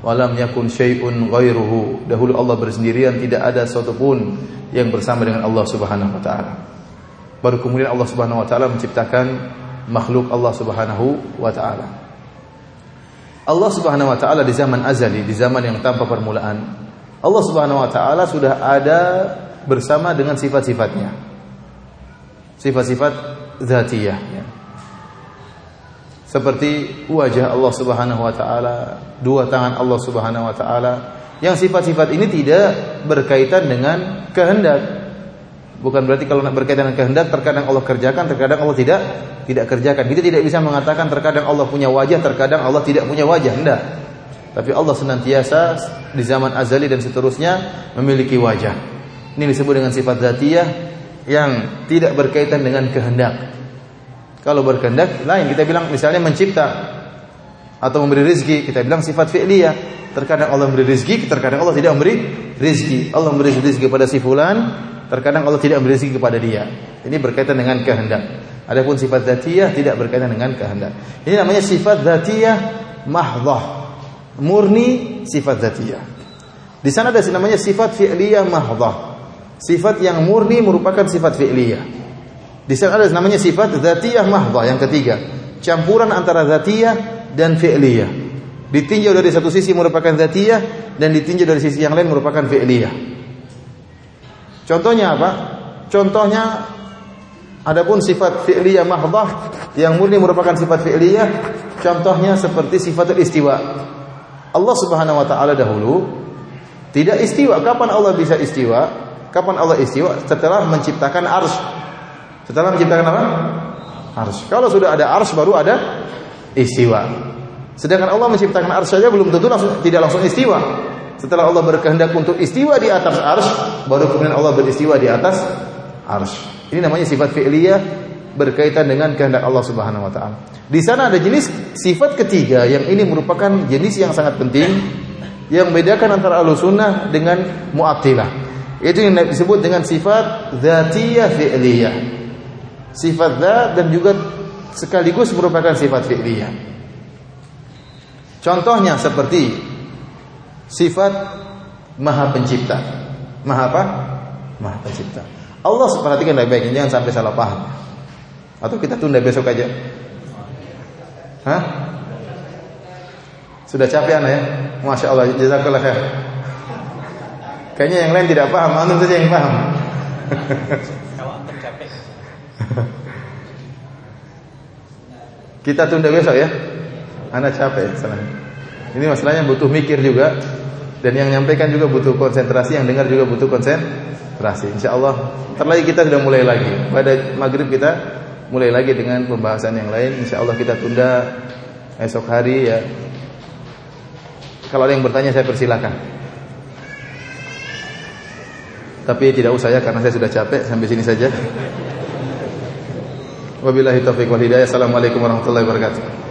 wa lam yakun syai'un ghairuhu. Dahulu Allah bersendirian tidak ada sesuatu pun yang bersama dengan Allah Subhanahu wa taala. Baru kemudian Allah Subhanahu wa taala menciptakan makhluk Allah Subhanahu wa taala. Allah Subhanahu wa taala di zaman azali, di zaman yang tanpa permulaan, Allah Subhanahu wa taala sudah ada bersama dengan sifat-sifatnya. Sifat-sifat zatiyah ya. Seperti wajah Allah Subhanahu wa taala, dua tangan Allah Subhanahu wa taala, yang sifat-sifat ini tidak berkaitan dengan kehendak. Bukan berarti kalau nak berkaitan dengan kehendak terkadang Allah kerjakan, terkadang Allah tidak tidak kerjakan. Kita tidak bisa mengatakan terkadang Allah punya wajah, terkadang Allah tidak punya wajah. Tidak. Tapi Allah senantiasa di zaman azali dan seterusnya memiliki wajah. Ini disebut dengan sifat zatiyah yang tidak berkaitan dengan kehendak. Kalau berkehendak lain kita bilang misalnya mencipta atau memberi rezeki, kita bilang sifat fi'liyah. Terkadang Allah memberi rezeki, terkadang Allah tidak memberi rezeki. Allah memberi rezeki kepada si fulan, terkadang Allah tidak memberi rezeki kepada dia. Ini berkaitan dengan kehendak. Adapun sifat zatiyah tidak berkaitan dengan kehendak. Ini namanya sifat zatiyah mahdhah. Murni sifat zatiyah. Di sana ada namanya sifat fi'liyah mahdhah. Sifat yang murni merupakan sifat fi'liyah. Di sana ada namanya sifat zatiyah mahdhah yang ketiga. campuran antara zatiyah dan fi'liyah. Ditinjau dari satu sisi merupakan zatiyah dan ditinjau dari sisi yang lain merupakan fi'liyah. Contohnya apa? Contohnya adapun sifat fi'liyah mahdhah yang murni merupakan sifat fi'liyah, contohnya seperti sifatul istiwa. Allah Subhanahu wa taala dahulu tidak istiwa. Kapan Allah bisa istiwa? Kapan Allah istiwa? Setelah menciptakan arsy. Setelah menciptakan apa? Arsy. Kalau sudah ada arsy baru ada istiwa. Sedangkan Allah menciptakan arsy saja belum tentu langsung tidak langsung istiwa. Setelah Allah berkehendak untuk istiwa di atas arsy, baru kemudian Allah beristiwa di atas arsy. Ini namanya sifat fi'liyah berkaitan dengan kehendak Allah Subhanahu wa taala. Di sana ada jenis sifat ketiga yang ini merupakan jenis yang sangat penting yang membedakan antara Ahlussunnah dengan Mu'attilah. Itu yang disebut dengan sifat dzatiyah fi'liyah sifat zat dan juga sekaligus merupakan sifat fi'liyah. Contohnya seperti sifat Maha Pencipta. Maha apa? Maha Pencipta. Allah perhatikan baik-baik jangan sampai salah paham. Atau kita tunda besok aja. Hah? Sudah capek anak ya? Masya Allah, jazakallah khair. Kayaknya yang lain tidak paham, antum saja yang paham. Kita tunda besok ya. Anak capek salah. Ini masalahnya butuh mikir juga dan yang nyampaikan juga butuh konsentrasi, yang dengar juga butuh konsentrasi. Insya Allah terlagi kita sudah mulai lagi. Pada maghrib kita mulai lagi dengan pembahasan yang lain. Insya Allah kita tunda esok hari ya. Kalau ada yang bertanya saya persilahkan. Tapi tidak usah ya karena saya sudah capek sampai sini saja. Wabillahi taufiq wal hidayah. Assalamualaikum warahmatullahi wabarakatuh.